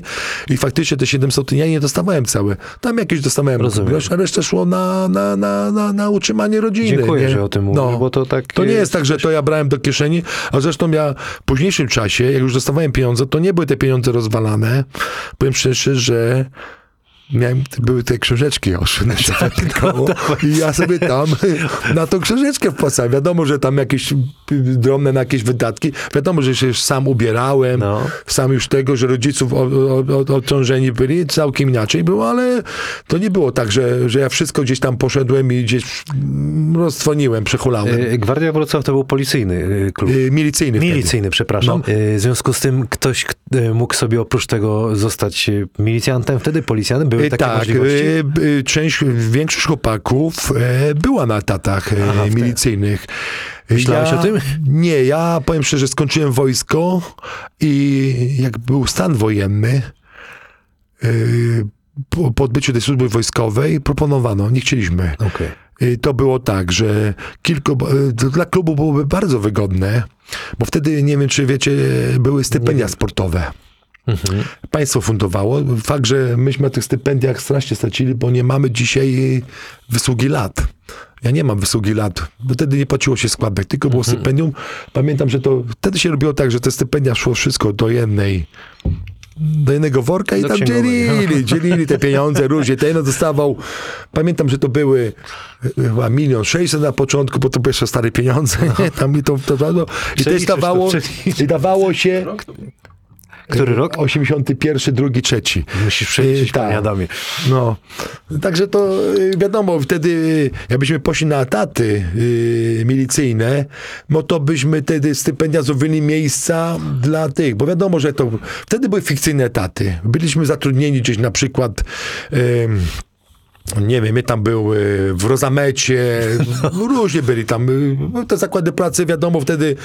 i faktycznie te 700 zł ja nie dostawałem całe. Tam jakieś dostawałem grosz, a resztę szło na, na, na, na, na utrzymanie rodziny. Dziękuję, nie? że o tym mówisz, bo to tak... To nie jest tak, że to ja brałem do kieszeni, a zresztą ja w późniejszym czasie, jak już dostawałem pieniądze, to nie były te pieniądze rozwalane. Powiem szczerze, że miałem, były te książeczki już na koło i ja sobie tam na tą książeczkę wpłacałem. Wiadomo, że tam jakieś drobne na jakieś wydatki. Wiadomo, że się już sam ubierałem, No. sam już tego, że rodziców o, o, o, obciążeni byli, całkiem inaczej było, ale to nie było tak, że, że ja wszystko gdzieś tam poszedłem i gdzieś rozdzwoniłem, przechulałem. Y, Gwardia Wrocław to był policyjny y, klub. Milicyjny wtedy. Milicyjny, przepraszam. No. W związku z tym ktoś mógł sobie oprócz tego zostać milicjantem wtedy, policjantem? Były Y, takie tak, możliwości? y, y, część, większość chłopaków e, była na etatach e, Aha, milicyjnych. Myślałeś o tym? Nie, ja powiem szczerze, skończyłem wojsko i jak był stan wojenny, po, po odbyciu tej służby wojskowej proponowano, nie chcieliśmy. Okej. Y, To było tak, że kilku, dla klubu byłoby bardzo wygodne, bo wtedy, nie wiem czy wiecie, były stypendia sportowe. Mhm. Państwo fundowało. Fakt, że myśmy na tych stypendiach strasznie stracili, bo nie mamy dzisiaj wysługi lat. Ja nie mam wysługi lat, bo wtedy nie płaciło się składek, tylko było Mhm. stypendium. Pamiętam, że to wtedy się robiło tak, że te stypendia szło wszystko do jednej do jednego worka i Do tam dzielili, dzielili te pieniądze różnie. Ten dostawał, pamiętam, że to były e, chyba milion sześćset na początku, bo to były jeszcze stare pieniądze. Nie? Tam mi to, to, to, i to Przeliczysz to, dawało, i dawało się Który rok? 81, drugi, trzeci. Musisz przeliczyć, Y, tak. panie Adamie. No, także to y, wiadomo, wtedy jakbyśmy poszli na etaty y, milicyjne, no to byśmy wtedy stypendia zrobili miejsca dla tych, bo wiadomo, że to wtedy były fikcyjne etaty. Byliśmy zatrudnieni gdzieś na przykład ym, nie wiem, ja tam był w Rozamecie, różnie byli tam. no Te zakłady pracy, wiadomo, wtedy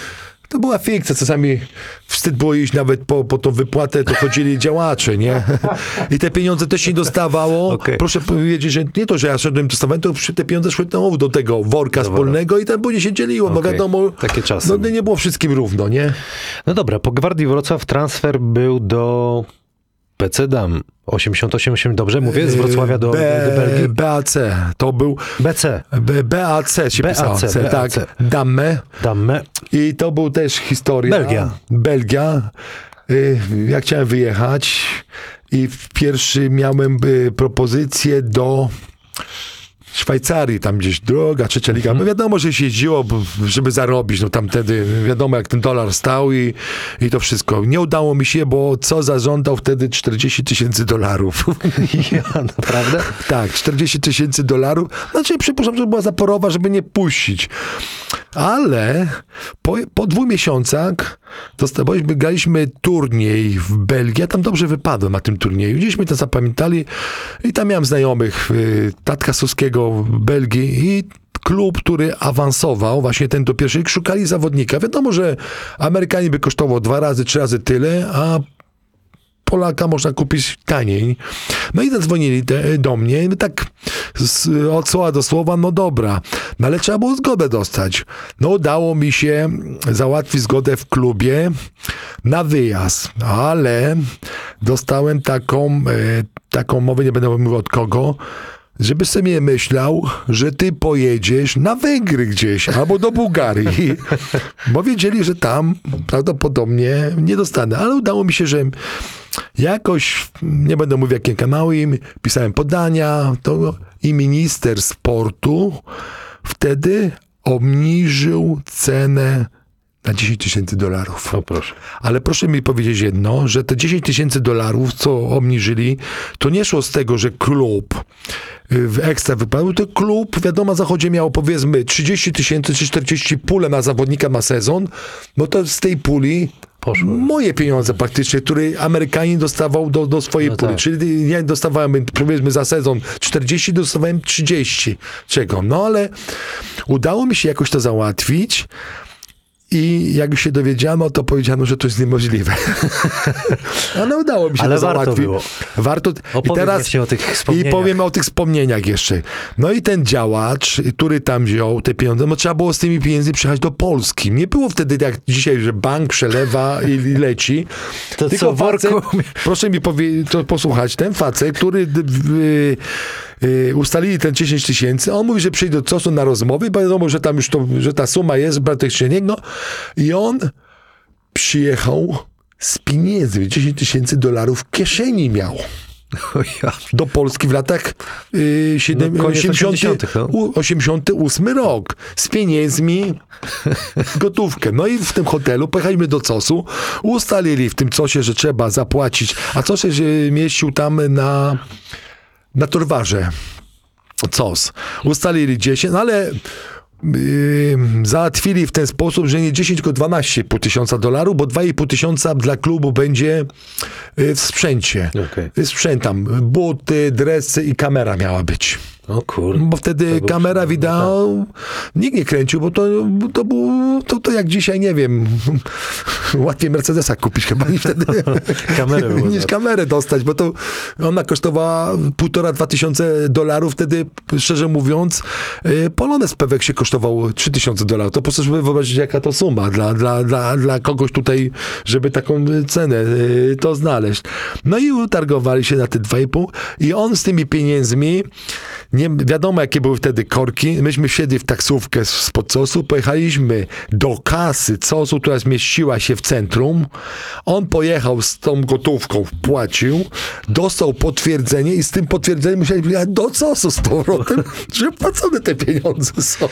to była fikcja. Czasami wstyd było iść nawet po, po tą wypłatę, to chodzili działacze, nie? I te pieniądze też się nie dostawało. Okej. Proszę powiedzieć, że nie to, że ja szedłem dostawałem, to te pieniądze szły do tego worka wspólnego i tam później się dzieliło. No Okej. wiadomo, Takie czasy. no nie było wszystkim równo, nie? No dobra, po Gwardii Wrocław transfer był do PC Dam. 88, dobrze mówię? Z Wrocławia do, B, do Belgii? BAC, to był BC. B, BAC się BAC, pisało, C, tak, BAC. Damme. Damme. I to był też historia. Belgia. Belgia. Y, Ja chciałem wyjechać i w pierwszy miałem y, propozycję do Szwajcarii, tam gdzieś droga, trzecia liga. No wiadomo, że się jeździło, żeby zarobić. No tam wtedy wiadomo, jak ten dolar stał i, i to wszystko. Nie udało mi się, bo co zażądał wtedy 40 tysięcy dolarów. Ja, naprawdę? Tak, 40 tysięcy dolarów. Znaczy, przypuszczam, że była zaporowa, żeby nie puścić. Ale po, po dwóch miesiącach dostawaliśmy, graliśmy turniej w Belgii. Ja tam dobrze wypadłem na tym turnieju. Gdzieśmy to zapamiętali i tam miałem znajomych y, Tatka Suskiego w Belgii i klub, który awansował, właśnie ten do pierwszej, szukali zawodnika. Wiadomo, że Amerykanie by kosztował dwa razy, trzy razy tyle, a Polaka można kupić taniej. No i zadzwonili te, do mnie, no tak z, od słowa do słowa, no dobra, no ale trzeba było zgodę dostać. No udało mi się załatwić zgodę w klubie na wyjazd, ale dostałem taką, e, taką mowę, nie będę mówił od kogo, żeby sobie myślał, że ty pojedziesz na Węgry gdzieś, albo do Bułgarii, bo wiedzieli, że tam prawdopodobnie nie dostanę, ale udało mi się, że jakoś, nie będę mówił jakie kanały im, pisałem podania, to i minister sportu wtedy obniżył cenę na 10 tysięcy dolarów. O proszę. Ale proszę mi powiedzieć jedno, że te 10 tysięcy dolarów, co obniżyli, to nie szło z tego, że klub y, w ekstra wypadł, to klub, wiadomo, na zachodzie miał powiedzmy 30 tysięcy czy 40 pule na zawodnika na sezon, no to z tej puli Poszło. moje pieniądze praktycznie, które Amerykanin dostawał do, do swojej No puli. tak. Czyli ja dostawałem powiedzmy za sezon 40, dostawałem 30. Czego? No ale udało mi się jakoś to załatwić. I jak już się dowiedziano, to powiedziano, że to jest niemożliwe. Ale udało mi się Ale to warto załatwić. było. Warto. I teraz właśnie o tych i wspomnieniach. powiem o tych wspomnieniach jeszcze. No i ten działacz, który tam wziął te pieniądze, no trzeba było z tymi pieniędzmi przyjechać do Polski. Nie było wtedy jak dzisiaj, że bank przelewa i leci. To Tylko co, w worku? facet, proszę mi powie, to posłuchać, ten facet, który d- w- y, y, ustalili ten 10 tysięcy, on mówi, że przyjdzie do COS-u na rozmowy, bo wiadomo, że tam już to, że ta suma jest praktycznie no i on przyjechał z pieniędzmi, 10 tysięcy dolarów w kieszeni miał ja. do Polski w latach y, siedem- No, koniec 80, 80., no. u- 88 rok z pieniędzmi gotówkę. No i w tym hotelu pojechaliśmy do COS-u, ustalili w tym COS-ie, że trzeba zapłacić, a COS się mieścił tam na, na Torwarze. COS. Ustalili 10, no ale yy, załatwili w ten sposób, że nie 10, tylko 12,5 tysiąca dolarów, bo 2,5 tysiąca dla klubu będzie yy, w sprzęcie. Okej. Sprzęt tam, buty, dresy i kamera miała być. O kurde. Bo wtedy kamera wideo nikt nie kręcił, bo to, to było, to, to jak dzisiaj, nie wiem, łatwiej Mercedesa kupić chyba niż wtedy, Kamerę niż kamerę dostać, bo to ona kosztowała półtora, dwa tysiące dolarów, wtedy, szczerze mówiąc, y, Polones Pewek się kosztował trzy tysiące dolarów. To proszę sobie wyobrazić, jaka to suma dla, dla, dla, dla kogoś tutaj, żeby taką cenę y, to znaleźć. No i utargowali się na te 2,5 i on z tymi pieniędzmi nie, wiadomo, jakie były wtedy korki. Myśmy wsiedli w taksówkę spod COS-u, pojechaliśmy do kasy COS-u, która zmieściła się w centrum. On pojechał z tą gotówką, wpłacił, dostał potwierdzenie i z tym potwierdzeniem musieli jechać do COS-u z powrotem, że płacone te pieniądze są.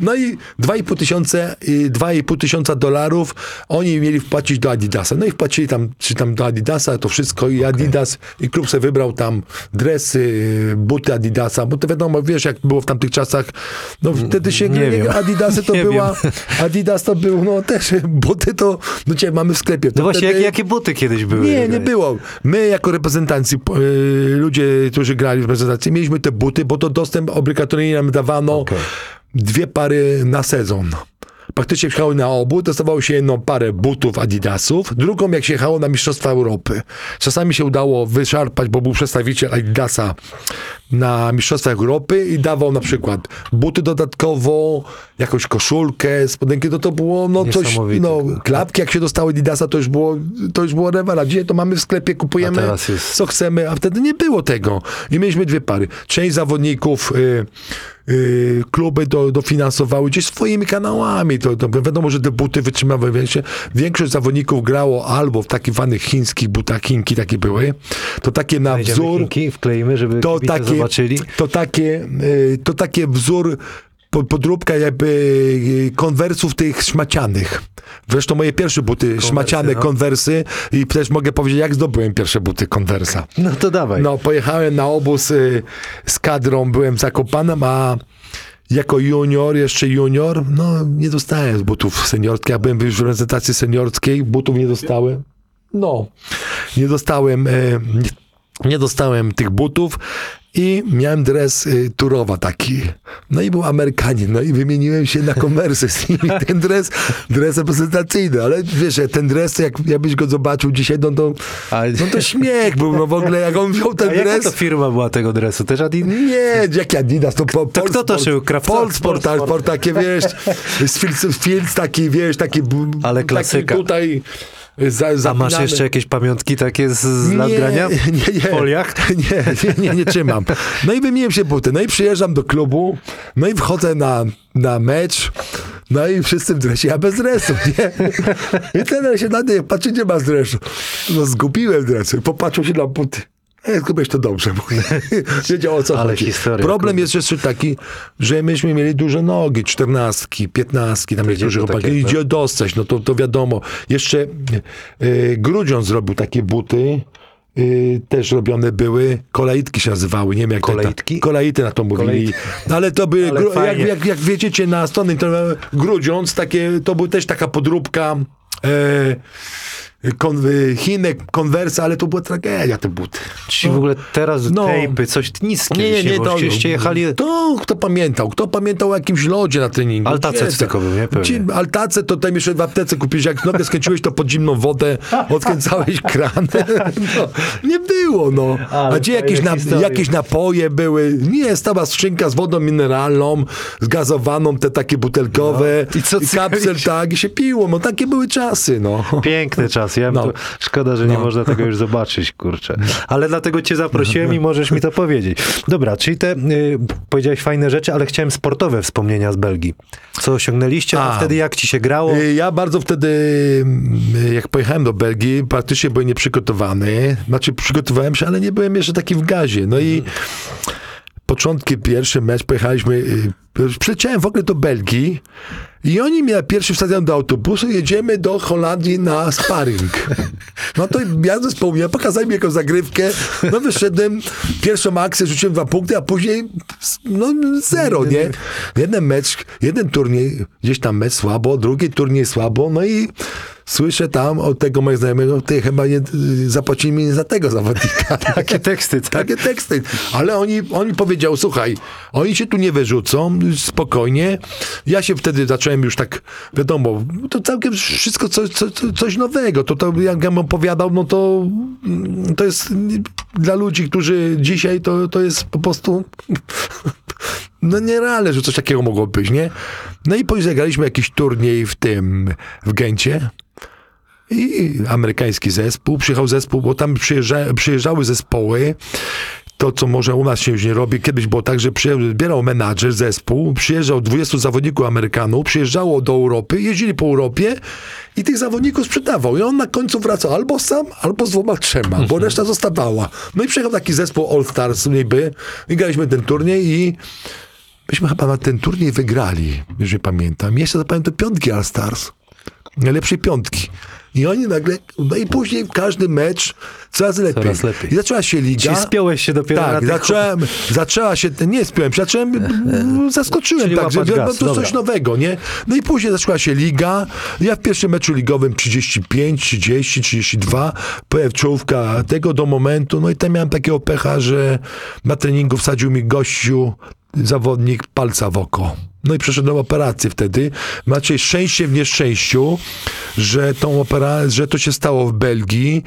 No i 2,5 tysiące, y, 2,5 tysiąca dolarów oni mieli wpłacić do Adidasa. No i wpłacili tam, czy tam do Adidasa to wszystko i Adidas, i klub sobie wybrał tam dresy, buty Adidasa, bo to wiadomo, wiesz jak było w tamtych czasach, no wtedy się Nie wiem. Adidasy to Nie była, Adidas to był, no też buty to, no cię mamy w sklepie. To No właśnie, wtedy- jak, jakie buty kiedyś były? nie, nie było. My jako reprezentanci, y, ludzie, którzy grali w reprezentacji, mieliśmy te buty, bo to dostęp obligatoryjnie nam dawano Okej. dwie pary na sezon. Praktycznie wjechały na obu, dostawało się jedną parę butów Adidasów, drugą jak się jechało na Mistrzostwa Europy. Czasami się udało wyszarpać, bo był przedstawiciel Adidasa na Mistrzostwach Europy i dawał na przykład buty dodatkowo, jakąś koszulkę, spodenki, to to było no coś, no klapki jak się dostało Adidasa, to już było, to już było rewela. Dzisiaj to mamy w sklepie, kupujemy jest- co chcemy, a wtedy nie było tego. I mieliśmy dwie pary. Część zawodników y, y, kluby do, dofinansowały gdzieś swoimi kanałami. To, to wiadomo, że te buty wytrzymały większe. Większość zawodników grało albo w takich wanych chińskich butach, Chinki takie były. To takie na Znajdziemy wzór Chinki, wkleimy, żeby to takie, zobaczyli. to takie, y, to takie wzór, po- podróbka jakby y, konwersów tych szmacianych. Zresztą moje pierwsze buty, szmaciane no. konwersy i też mogę powiedzieć, jak zdobyłem pierwsze buty konwersa. No to dawaj. No, pojechałem na obóz y, z kadrą, byłem w Zakopanem, a jako junior, jeszcze junior, no nie dostałem butów seniorskich. Ja byłem już w reprezentacji seniorskiej, butów nie dostałem. No, nie dostałem, e, nie, nie dostałem tych butów i miałem dres y, turowa taki. No i był Amerykanin, no i wymieniłem się na konwersy z nimi. Ten dres, dres reprezentacyjny, ale wiesz, jak ten dres, jak, jakbyś go zobaczył dzisiaj, no to, no to śmiech był, no w ogóle, jak on wziął ten A dres. to firma była tego dresu? Też Adidas? Nie, jaki Adidas, to po, To kto to szył? Polsport, Polsport. Takie, wiesz, z Fields, Fields taki, wiesz, taki... Ale taki klasyka. tutaj... Za, A masz jeszcze jakieś pamiątki takie z, z lat grania? nie, nie. W foliach? Nie, nie, nie, nie trzymam. No i wymieniłem się buty. No i przyjeżdżam do klubu, no i wchodzę na, na mecz, no i wszyscy w dresie, ja bez dresu, nie? I ten się na mnie patrzy, nie ma dresu. No zgubiłem dresy, popatrzył się na buty. E, zgubiłeś to dobrze, bo wiedział o co Ale chodzi. historia, Problem kurde. jest jeszcze taki, że myśmy mieli duże nogi, czternastki, piętnastki, tam niektórzy to chłopaki, takie, idzie dostać, no to, to wiadomo. Jeszcze y, Grudziądz zrobił takie buty, y, też robione były, kolejtki się nazywały, nie wiem jak Kolejtki? Kolejty na to mówili. No, ale to były, Ale gru, jak, jak, jak wiedziecie na stronie internetowej Grudziądz, takie, to był też taka podróbka e, kon, Chinek, konwersa, ale to była tragedia te buty. Ci w ogóle teraz No. tejpy, coś nic Nie, nie, nie, bo to, żeście jechali... to kto pamiętał? Kto pamiętał o jakimś lodzie na treningu? Altacet Gdzie tylko był, nie? Pewnie. Altacet to tam jeszcze w aptece kupiłeś, jak nogę skręciłeś, to pod zimną wodę odkręcałeś kran. No, nie było, no. Ale A gdzie jakieś, na, jakieś napoje były? Nie, stała skrzynka z wodą mineralną, zgazowaną, te takie butelkowe. No. I co kapsel, cykliś? tak, i się piło. No takie były czasy, no. Piękny Ja No. to, szkoda, że nie No. można tego już zobaczyć, kurczę. Ale dlatego cię zaprosiłem i możesz mi to powiedzieć. Dobra, czyli te, y, powiedziałeś fajne rzeczy, ale chciałem sportowe wspomnienia z Belgii. Co osiągnęliście, a, A. wtedy jak ci się grało? Y, Ja bardzo wtedy, y, jak pojechałem do Belgii, praktycznie byłem nieprzygotowany. Znaczy przygotowałem się, ale nie byłem jeszcze taki w gazie. No i początki, pierwszy mecz, pojechaliśmy, y, przyleciałem w ogóle do Belgii i oni mnie pierwszy wsadzają do autobusu, jedziemy do Holandii na sparring. No to ja zespołu, ja pokazali mi jakąś zagrywkę, no wyszedłem, pierwszą akcję rzuciłem dwa punkty, a później no zero, nie? Jeden mecz, jeden turniej, gdzieś tam mecz słabo, drugi turniej słabo, no i słyszę tam od tego mojego znajomego, ty chyba nie zapłacili mi za tego zawodnika. Takie teksty, tak? Takie teksty. Ale oni, oni powiedział, słuchaj, oni się tu nie wyrzucą, spokojnie. Ja się wtedy zacząłem już tak, wiadomo, to całkiem wszystko coś, coś, coś nowego. To, to jak ja opowiadał, no to mm, to jest dla ludzi, którzy dzisiaj to, to jest po prostu no nierealne, że coś takiego mogło być, nie? No i później zagraliśmy jakiś turniej w tym, w Gencie. I amerykański zespół, przyjechał zespół, bo tam przyjeżdża, przyjeżdżały zespoły, to co może u nas się już nie robi, kiedyś było tak, że przyjeżdżał, zbierał menadżer zespół, przyjeżdżał 20 zawodników Amerykanów, przyjeżdżało do Europy, jeździli po Europie i tych zawodników sprzedawał. I on na końcu wracał albo sam, albo z dwoma, trzema, bo reszta zostawała. No i przyjechał taki zespół All Stars niby i graliśmy ten turniej i myśmy chyba na ten turniej wygrali, jeżeli pamiętam. Jeszcze zapamiętam piątki All Stars najlepszej piątki. I oni nagle, no i później każdy mecz coraz lepiej. Coraz lepiej. I zaczęła się liga. Czyli spiąłeś się dopiero na Tak, tych zacząłem, zaczęła się, nie spiąłem się, zacząłem, zaskoczyłem Czyli tak, że no, to coś dobra. nowego, nie? No i później zaczęła się liga, ja w pierwszym meczu ligowym 35, 30, 32, PF czołówka tego do momentu, no i tam miałem takiego pecha, że na treningu wsadził mi gościu, zawodnik palca w oko. No i przeszedłem operację wtedy. Macie szczęście w nieszczęściu, że tą opera, że to się stało w Belgii.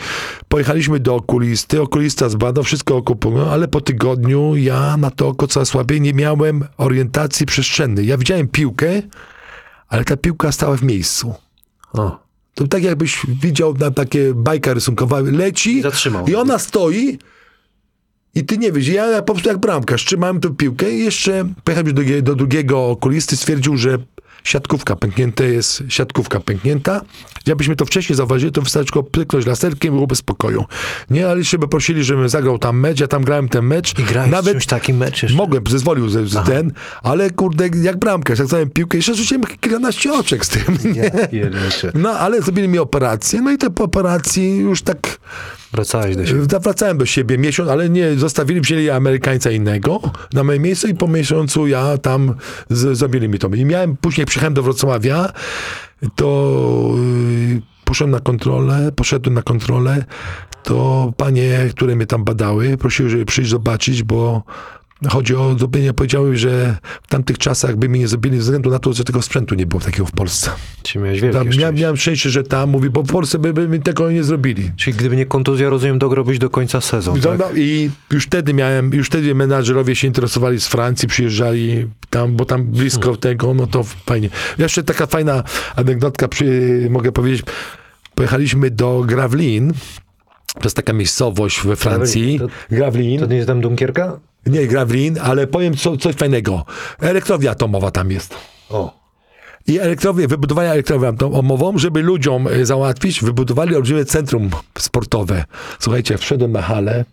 Pojechaliśmy do okulisty, okulista zbadał, wszystko okupował, ale po tygodniu ja na to oko coraz słabiej nie miałem orientacji przestrzennej. Ja widziałem piłkę, ale ta piłka stała w miejscu. O, To tak jakbyś widział na takie bajka rysunkowa, leci Zatrzymał. i ona stoi i ty nie wiesz, ja, ja po prostu jak bramkarz trzymałem tę piłkę i jeszcze pojechałem do, do drugiego okulisty, stwierdził, że siatkówka pęknięta jest, siatkówka pęknięta. Jakbyśmy to wcześniej zauważyli, to wystarczy tylko pyknąć laserkiem i byłoby spokoju. Nie, ale jeszcze by prosili, żebym zagrał tam mecz, ja tam grałem ten mecz. I grałeś Nawet czymś takim mecz jeszcze? Mogłem, zezwolił ze, z ten, ale kurde, jak bramkarz, jak dałem piłkę, jeszcze rzuciłem kilkanaście oczek z tym. Nie? Ja. No, ale zrobili mi operację, no i te po operacji już tak Wracałeś do siebie. wracałem do siebie miesiąc, ale nie, zostawili, wzięli Amerykańca innego na moje miejsce i po miesiącu ja tam z, zrobili mi to. I miałem, później przyjechałem do Wrocławia, to yy, poszedłem na kontrolę, poszedłem na kontrolę, to panie, które mnie tam badały, prosiły, żeby przyjść zobaczyć, bo chodzi o zrobienie, powiedziały, że w tamtych czasach by mi nie zrobili ze względu na to, że tego sprzętu nie było takiego w Polsce. Ci miałeś wielkie Tam, szczęście. miałem, miałem szczęście, że tam, mówi, bo w Polsce by, by mi tego nie zrobili. Czyli gdyby nie kontuzja, rozumiem, dograłbyś do końca sezonu, tak? No, I już wtedy miałem, już wtedy menadżerowie się interesowali z Francji, przyjeżdżali tam, bo tam blisko tego, no to fajnie. Jeszcze taka fajna anegdotka, przy, mogę powiedzieć, pojechaliśmy do Gravelines, to jest taka miejscowość we Francji. To- Gravelines. To nie jest tam Dunkierka? Nie Gravelines, ale powiem co, coś fajnego. Elektrownia atomowa tam jest. O. I elektrownię, wybudowali elektrownię atomową, żeby ludziom e, załatwić, wybudowali olbrzymie centrum sportowe. Słuchajcie, wszedłem na halę,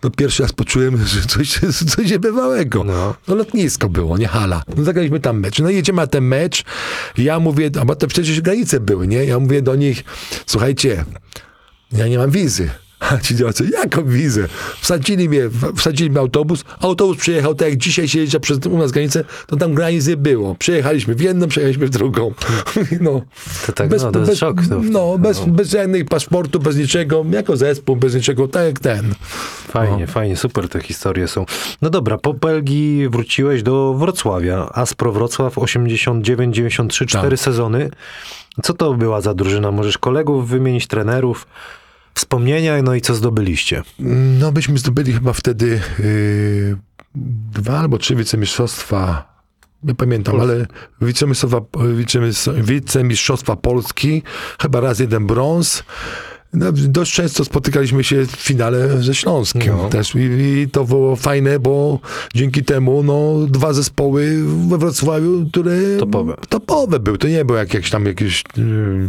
to pierwszy raz poczułem, że coś, coś niebywałego. No. No. lotnisko było, nie hala. No zagraliśmy tam mecz. No jedziemy na ten mecz. Ja mówię, a bo to przecież granice były, nie? Ja mówię do nich, słuchajcie, ja nie mam wizy. A ci działacze, jaką wizę? Wsadzili mnie, wsadzili mnie autobus, autobus przyjechał, tak jak dzisiaj się jedzie przez u nas granicę, to tam granicy było. Przyjechaliśmy w jedną, przyjechaliśmy w drugą. No, To tak, no, to jest szok. To, no, bez, bez żadnych paszportu, bez niczego, jako zespół, bez niczego, tak jak ten. Fajnie, fajnie, super te historie są. No dobra, po Belgii wróciłeś do Wrocławia. Aspro Wrocław 89, 93, cztery Tak. sezony. Co to była za drużyna? Możesz kolegów wymienić, trenerów, wspomnienia, no i co zdobyliście? No, byśmy zdobyli chyba wtedy yy, dwa albo trzy wicemistrzostwa. Nie pamiętam, ale wicemistrzostwa, wicemis- wicemistrzostwa Polski, chyba raz jeden brąz. No, dość często spotykaliśmy się w finale ze Śląskiem No. też I, i to było fajne, bo dzięki temu no, dwa zespoły we Wrocławiu, które Topowe. topowe były. To nie było jak, jakieś tam jakieś yy,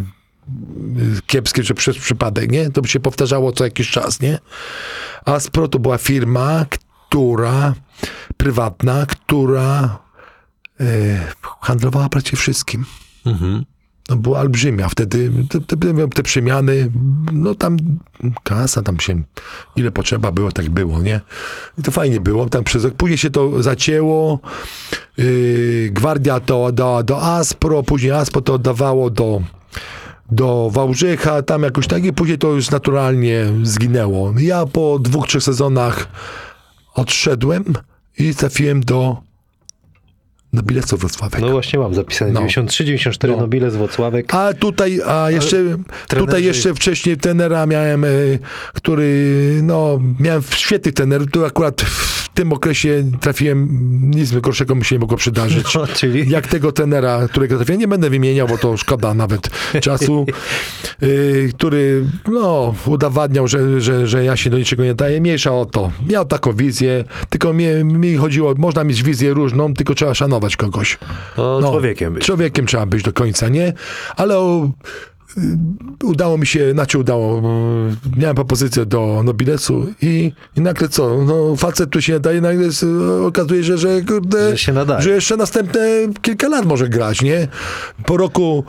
kiepskie, czy przez przypadek, nie? To by się powtarzało co jakiś czas, nie? Aspro to była firma, która, prywatna, która e, handlowała prawie wszystkim. Mhm. No była olbrzymia. Wtedy te, te, te przemiany, no tam kasa, tam się, ile potrzeba było, tak było, nie? I to fajnie było. Tam przez, później się to zacięło. Yy, Gwardia to do, do Aspro, później Aspro to oddawało do, do Wałbrzycha, tam jakoś tak i później to już naturalnie zginęło. Ja po dwóch, trzech sezonach odszedłem i trafiłem do do Bilecu Wrocławek. No właśnie mam zapisane. No. 93, 94 No. Nobile z Włocławek. A tutaj, a jeszcze, trenerzy- tutaj jeszcze wcześniej trenera miałem, e, który, no, miałem świetnych trenerów, tu akurat w tym okresie trafiłem, nic gorszego mi się nie mogło przydarzyć. No, czyli Jak tego trenera, którego trafiłem, nie będę wymieniał, bo to szkoda nawet czasu, y, który, no, udowadniał, że, że, że ja się do niczego nie daję, mniejsza o to. Miał taką wizję, tylko mi, mi chodziło, można mieć wizję różną, tylko trzeba szanować kogoś. o, No, człowiekiem być. Człowiekiem trzeba być do końca, nie? Ale o, udało mi się, znaczy udało, y, miałem propozycję do Nobilesu i, i nagle co, no facet tu się nie daje, nagle okazuje się, że kurde, Że się nadaje. że jeszcze następne kilka lat może grać, nie? Po roku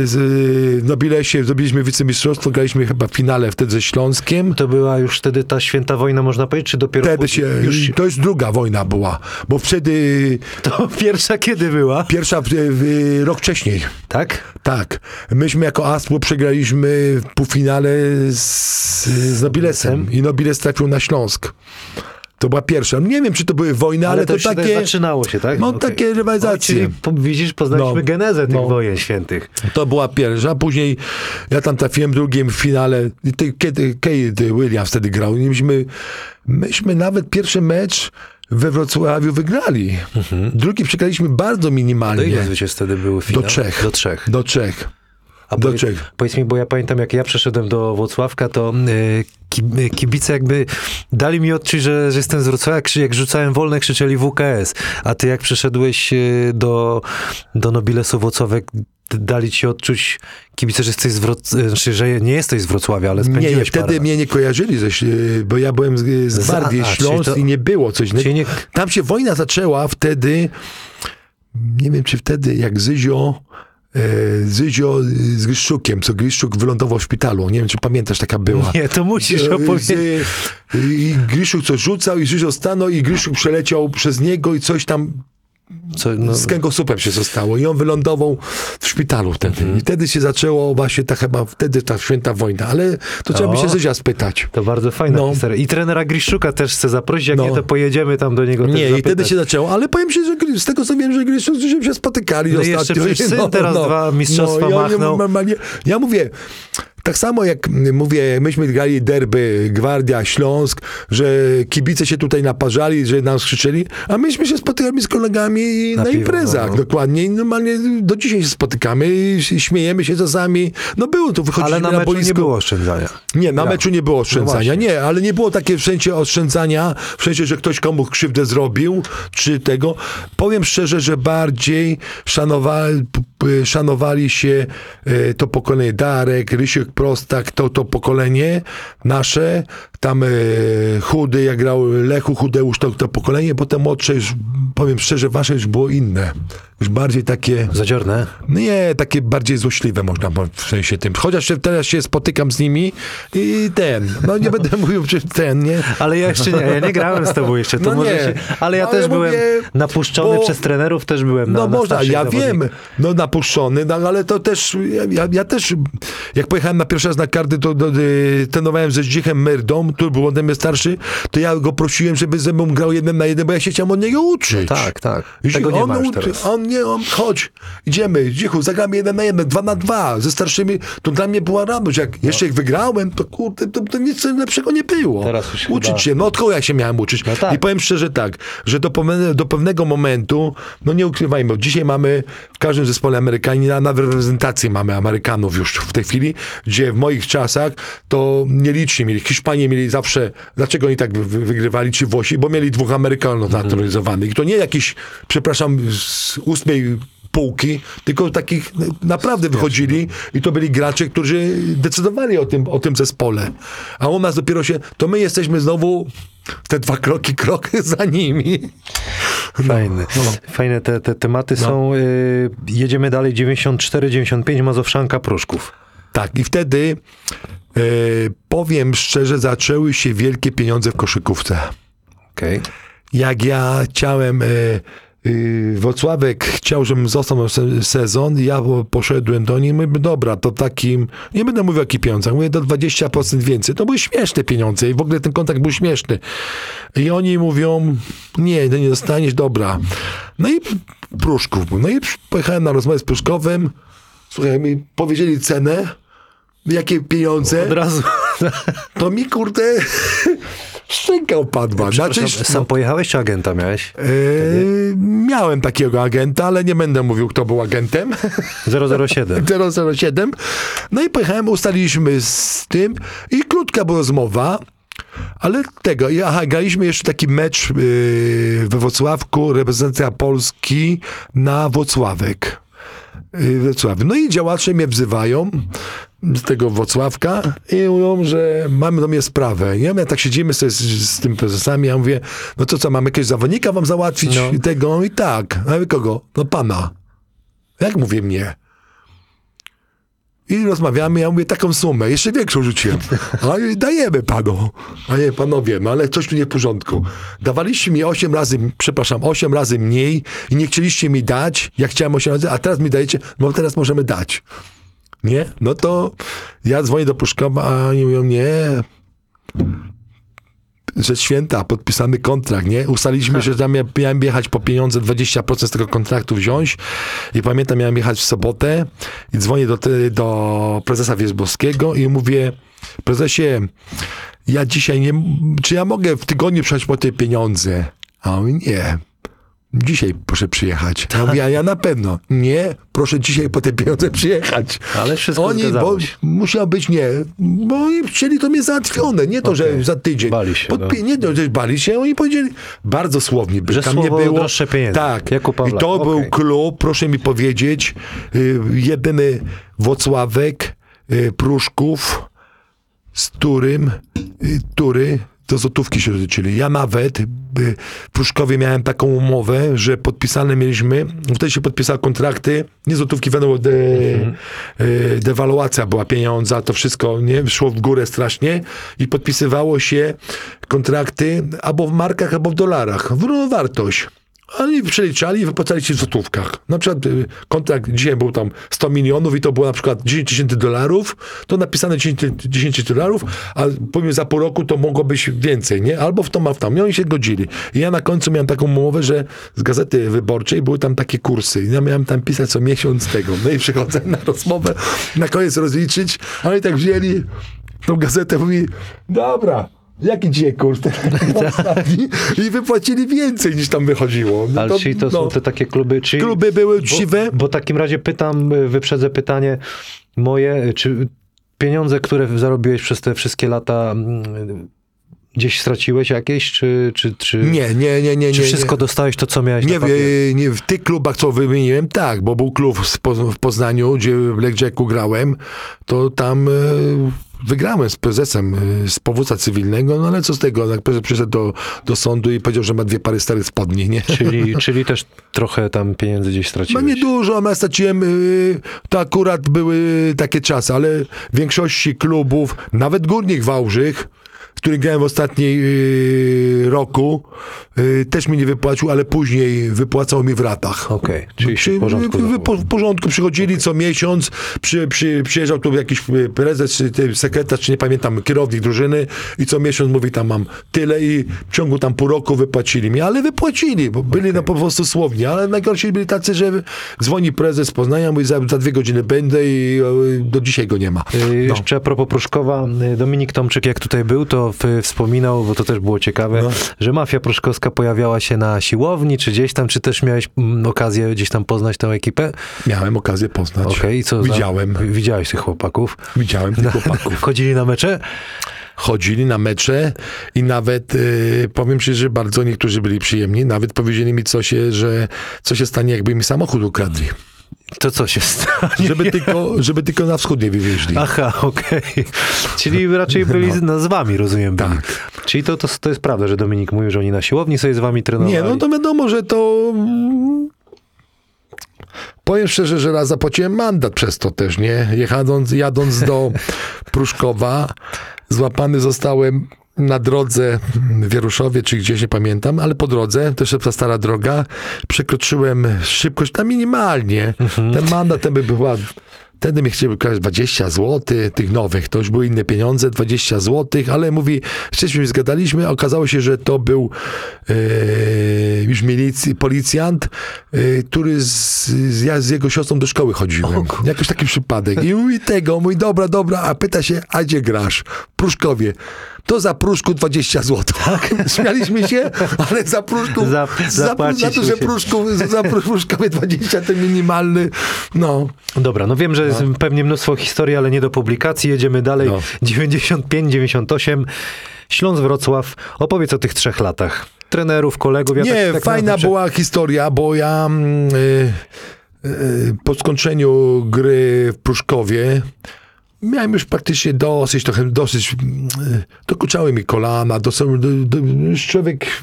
y, z, y, w Nobilesie zrobiliśmy wicemistrzostwo, graliśmy chyba w finale wtedy ze Śląskiem. To była już wtedy ta święta wojna, można powiedzieć, czy dopiero... Wtedy się, Już to jest druga wojna była, bo wtedy To pierwsza kiedy była? pierwsza w, w, rok wcześniej. Tak? Tak. Myśmy jako Aspro przegraliśmy w półfinale z, z Nobilesem i Nobiles trafił na Śląsk. To była pierwsza. Nie wiem, czy to były wojny, ale, Ale to, to, tak takie... zaczynało się, tak? No, Okej. takie O, rywalizacje. po, widzisz, poznaliśmy No. genezę tych No. wojen świętych. To była pierwsza. Później ja tam trafiłem drugim w finale. I ty- Kiedy Kate Williams wtedy grał. Myśmy, myśmy nawet pierwszy mecz we Wrocławiu wygrali. Drugi przegraliśmy bardzo Do minimalnie. ile zwycięstw wtedy były finał? Do trzech. Do trzech. Do trzech. A do powiedz, powiedz mi, bo ja pamiętam, jak ja przeszedłem do Włocławka, to ki- y, kibice jakby dali mi odczuć, że, że jestem z Wrocławia, jak rzucałem wolne, krzyczeli WKS. A ty jak przeszedłeś y, do, do Nobilesu Włocławek, dali ci odczuć kibice, że jesteś z Wroc- znaczy, że nie jesteś z Wrocławia, ale Nie, nie, spędziłeś wtedy mnie nie kojarzyli, ze, bo ja byłem z, z Gwardii a, Śląsk to- i nie było coś. Czyli nie, Tam się wojna zaczęła wtedy, nie wiem czy wtedy, jak Zyzio, e, Zyzio z Gryszczukiem, co Gryszczuk wylądował w szpitalu. Nie wiem, czy pamiętasz, taka była. nie, to musisz E, opowiedzieć. I Gryszczuk coś rzucał i Zyzio stanął i Gryszczuk przeleciał przez niego i coś tam Co, no, z kręgosłupem się zostało i on wylądował w szpitalu wtedy. Mhm. I wtedy się zaczęło właśnie ta chyba, wtedy ta święta wojna. Ale to trzeba by O. się Zyzia spytać. to bardzo fajna No. historia. I trenera Griszczuka też chcę zaprosić, jak No. nie, to pojedziemy tam do niego Nie, i zapytać. wtedy się zaczęło, ale powiem się, że z tego co wiem, że Gryszczuk z się spotykali No jeszcze ostatnio. przecież syn teraz dwa mistrzostwa i oni machnął. Normalnie, ja mówię, Tak samo jak mówię, myśmy grali derby Gwardia, Śląsk, że kibice się tutaj naparzali, że nas krzyczeli, a myśmy się spotykali z kolegami na, piwo, imprezach, no. dokładnie. Normalnie do dzisiaj się spotykamy, i śmiejemy się czasami. No było to, wychodziliśmy Ale na na, boisko. nie było oszczędzania. Nie, na Ja. meczu nie było oszczędzania. No nie, ale nie było takie wszędzie oszczędzania, w sensie, że ktoś komuś krzywdę zrobił, czy tego. Powiem szczerze, że bardziej p- szanowali się e, to pokolenie Darek, Rysiek Prostak, to, to pokolenie nasze, tam e, Chudy, jak grał Lechu Chudeusz, to, to pokolenie, potem młodsze już, powiem szczerze, wasze już było inne. Już bardziej takie... Zadziorne? Nie, takie bardziej złośliwe można powiedzieć w sensie tym. Chociaż teraz się spotykam z nimi i ten, no nie będę mówił, czy ten, nie? Ale ja jeszcze nie, ja nie grałem z tobą jeszcze, to No może nie. się, ale ja No, też ja byłem mówię, napuszczony bo- przez trenerów, też byłem na No na można, starszych ja wiem, zawodników. no napuszczony, no, ale to też, ja, ja, ja też, jak pojechałem na pierwszy raz na karty, to do, y, trenowałem ze Zdzichem Myrdą, który był ode mnie starszy, to ja go prosiłem, żeby ze mną grał jeden na jeden, bo ja się chciałem od niego uczyć. Tak, tak. Jeśli Tego nie on ma uczy-. On nie, on, chodź, idziemy, Zdzichu, zagramy jeden na jeden, dwa na dwa, ze starszymi, to dla mnie była radość, jak jeszcze jak wygrałem, to kurde, to, to nic lepszego nie było. Teraz już Uczyć chyba- się, no od kogo ja się miałem uczyć? No tak. I powiem szczerze tak, że do, do pewnego momentu, no nie ukrywajmy, dzisiaj mamy w każdym zespole Amerykanina, nawet reprezentację mamy Amerykanów już w tej chwili, gdzie w moich czasach to nielicznie mieli. Hiszpanie mieli zawsze, dlaczego oni tak wy- wygrywali, czy Włosi? Bo mieli dwóch Amerykanów Mhm. naturalizowanych. I to nie jakiś, przepraszam, z ósmej półki, tylko takich no, naprawdę wychodzili i to byli gracze, którzy decydowali o tym, o tym zespole. A u nas dopiero się, to my jesteśmy znowu te dwa kroki, krok za nimi. Fajne, fajne te, te tematy No. są. Y, jedziemy dalej, 94-95, Mazowszanka, Pruszków. Tak, i wtedy powiem szczerze, zaczęły się wielkie pieniądze w koszykówce. Okej. Jak ja chciałem, e, e, Wocławek chciał, żebym został sezon, ja po- poszedłem do nim, mówię, dobra, to takim, nie będę mówił o jakich pieniądzach, mówię do 20% więcej. To były śmieszne pieniądze i w ogóle ten kontakt był śmieszny. I oni mówią, nie, nie dostaniesz, dobra. No i Pruszków był. No i pojechałem na rozmowę z Pruszkowem, słuchaj, mi powiedzieli cenę, jakie pieniądze, Od razu. to mi kurde szczęka opadła. Znaczy, sam pojechałeś, czy agenta miałeś? Yy, miałem takiego agenta, ale nie będę mówił, kto był agentem. 007. 007. No i pojechałem, ustaliliśmy z tym i krótka była rozmowa. Ale tego, i aha, graliśmy jeszcze taki mecz yy, we Wrocławku, reprezentacja Polski na Włocławek. Wrocławiu. No i działacze mnie wzywają z tego Włocławka i mówią, że mamy do mnie sprawę. Nie? My tak siedzimy sobie z, z tym prezesami, ja mówię, no to co, mamy jakiegoś zawodnika wam załatwić No. i tego? I tak. A wy kogo? No pana. Jak mówię mnie? I rozmawiamy, ja mówię taką sumę, jeszcze większą rzuciłem. A dajemy panu. A nie, panowie, no ale coś tu nie w porządku. Dawaliście mi 8 razy, przepraszam, 8 razy mniej i nie chcieliście mi dać, jak chciałem 8 razy, a teraz mi dajecie, no teraz możemy dać. Nie? No to ja dzwonię do Pruszkowa, a oni mówią, nie, rzecz święta, podpisany kontrakt, nie? Ustaliliśmy, że tam mia- miałem jechać po pieniądze, 20% z tego kontraktu wziąć i pamiętam, miałem jechać w sobotę i dzwonię do, do prezesa Wierzbowskiego i mówię, prezesie, ja dzisiaj nie, czy ja mogę w tygodniu przyjechać po te pieniądze? A on nie, dzisiaj proszę przyjechać. Ja mówię, a ja na pewno, nie, proszę dzisiaj po te pieniądze przyjechać. Ale wszystko Oni, bo musiał być nie, bo oni chcieli to mnie załatwione, nie to, Okej. że za tydzień. Bali się, Podpi- no. Nie to, że bali się, oni powiedzieli, bardzo słownie, by Że tam nie było. droższe pieniędzy. Tak, i to był Okej. klub, proszę mi powiedzieć, y, jedyny Wocławek, y, Pruszków, z którym, y, który do złotówki się rozliczyli. Ja nawet w Pruszkowie miałem taką umowę, że podpisane mieliśmy, wtedy się podpisały kontrakty, nie złotówki, wiadomo, de, y, dewaluacja była pieniądza, to wszystko nie szło w górę strasznie i podpisywało się kontrakty albo w markach, albo w dolarach, równą wartość. A Oni przeliczali i wypłacali ci w złotówkach. Na przykład y, kontrakt dzisiaj był tam 100 milionów i to było na przykład 10 tysięcy dolarów, to napisane 10, ty- 10 dolarów, a powiem za pół roku to mogło być więcej, nie? Albo w to, ma w tam. I oni się godzili. I ja na końcu miałem taką umowę, że z Gazety Wyborczej były tam takie kursy. I ja miałem tam pisać co miesiąc tego. No i przychodzę na rozmowę, na koniec rozliczyć, a oni tak wzięli tą gazetę, mówi, dobra, jaki dzisiaj kurs? Ten ostatni? I wypłacili więcej niż tam wychodziło. No Ale czyli to są no, te takie kluby. Kluby były uczciwe. Bo, bo w takim razie pytam, wyprzedzę pytanie moje, czy pieniądze, które zarobiłeś przez te wszystkie lata mm, gdzieś straciłeś jakieś, czy, czy, czy, Nie, nie, nie, nie. czy wszystko nie. dostałeś to, co miałeś Nie, w, nie, w tych klubach, co wymieniłem, tak, bo był klub w Poznaniu, gdzie w Blackjacku grałem, to tam e, wygrałem z prezesem e, z powództwa cywilnego, no ale co z tego, jak prezes przyszedł do, do sądu i powiedział, że ma dwie pary starych spodni, nie? Czyli, czyli też trochę tam pieniędzy gdzieś No straciłeś. nie dużo, a straciłem, y, to akurat były takie czasy, ale w większości klubów, nawet Górnik Wałbrzych, w którym grałem w ostatniej y, roku, y, też mi nie wypłacił, ale później wypłacał mi w ratach. Okej, czyli się Przy, w porządku. w, w, zachował. w porządku przychodzili co miesiąc, przy, przy, przyjeżdżał tu jakiś y, prezes, czy ty, sekretarz, czy nie pamiętam, kierownik drużyny i co miesiąc mówi tam mam tyle i w ciągu tam pół roku wypłacili mi, ale wypłacili, bo byli no po prostu słowni, ale najgorsi byli tacy, że dzwoni prezes z Poznania, mówi za, za dwie godziny będę i y, do dzisiaj go nie ma. Y, No. Jeszcze a propos Pruszkowa, y, Dominik Tomczyk jak tutaj był, to w, wspominał, bo to też było ciekawe, No. że mafia pruszkowska pojawiała się na siłowni, czy gdzieś tam, czy też miałeś mm, okazję gdzieś tam poznać tę ekipę? Miałem okazję poznać. Okej, i co za- Widziałem, Widziałeś tych chłopaków? widziałem tych chłopaków. Chodzili na mecze? chodzili na mecze i nawet y, powiem ci, że bardzo niektórzy byli przyjemni. Nawet powiedzieli mi, co się, że co się stanie, jakby mi samochód ukradli. To co się stanie? Żeby tylko, żeby tylko na wschód nie wywieźli. Aha, okej. Czyli raczej byli z, no, z wami, rozumiem. Byli. Tak. Czyli to, to, to jest prawda, że Dominik mówił, że oni na siłowni sobie z wami trenowali. Nie, no to wiadomo, że to... mm, Powiem szczerze, że raz zapłaciłem mandat przez to też, nie? Jechadąc, jadąc do Pruszkowa, złapany zostałem na drodze w Wieruszowie, czy gdzieś, nie pamiętam, ale po drodze, też ta stara droga, przekroczyłem szybkość tam minimalnie. Ten mandat ten by była... Wtedy mi chcieli kraść 20 zł, tych nowych, to już były inne pieniądze, 20 zł, ale mówi, wcześniej zgadaliśmy, okazało się, że to był e, już milicji, policjant, e, który z, z, ja z jego siostrą do szkoły chodziłem. Jakoś taki przypadek. I mówi tego, mówi dobra, dobra, a pyta się, a gdzie grasz? Pruszkowie. To za Pruszku 20 zł. Tak? Śmialiśmy się, ale za Pruszku, Za- za, za, to, że. Pruszku, za Pruszkowie 20 to minimalny, no. Dobra, no wiem, że jest pewnie mnóstwo historii, ale nie do publikacji. Jedziemy dalej. No. 95, 98. Śląsk Wrocław. Opowiedz o tych trzech latach. Trenerów, kolegów. Ja Nie, tak, tak fajna nazwę, była historia, bo ja mm, y, y, po skończeniu gry w Pruszkowie miałem już praktycznie dosyć, trochę dosyć, y, dokuczały mi kolana, dosyć, do, do, człowiek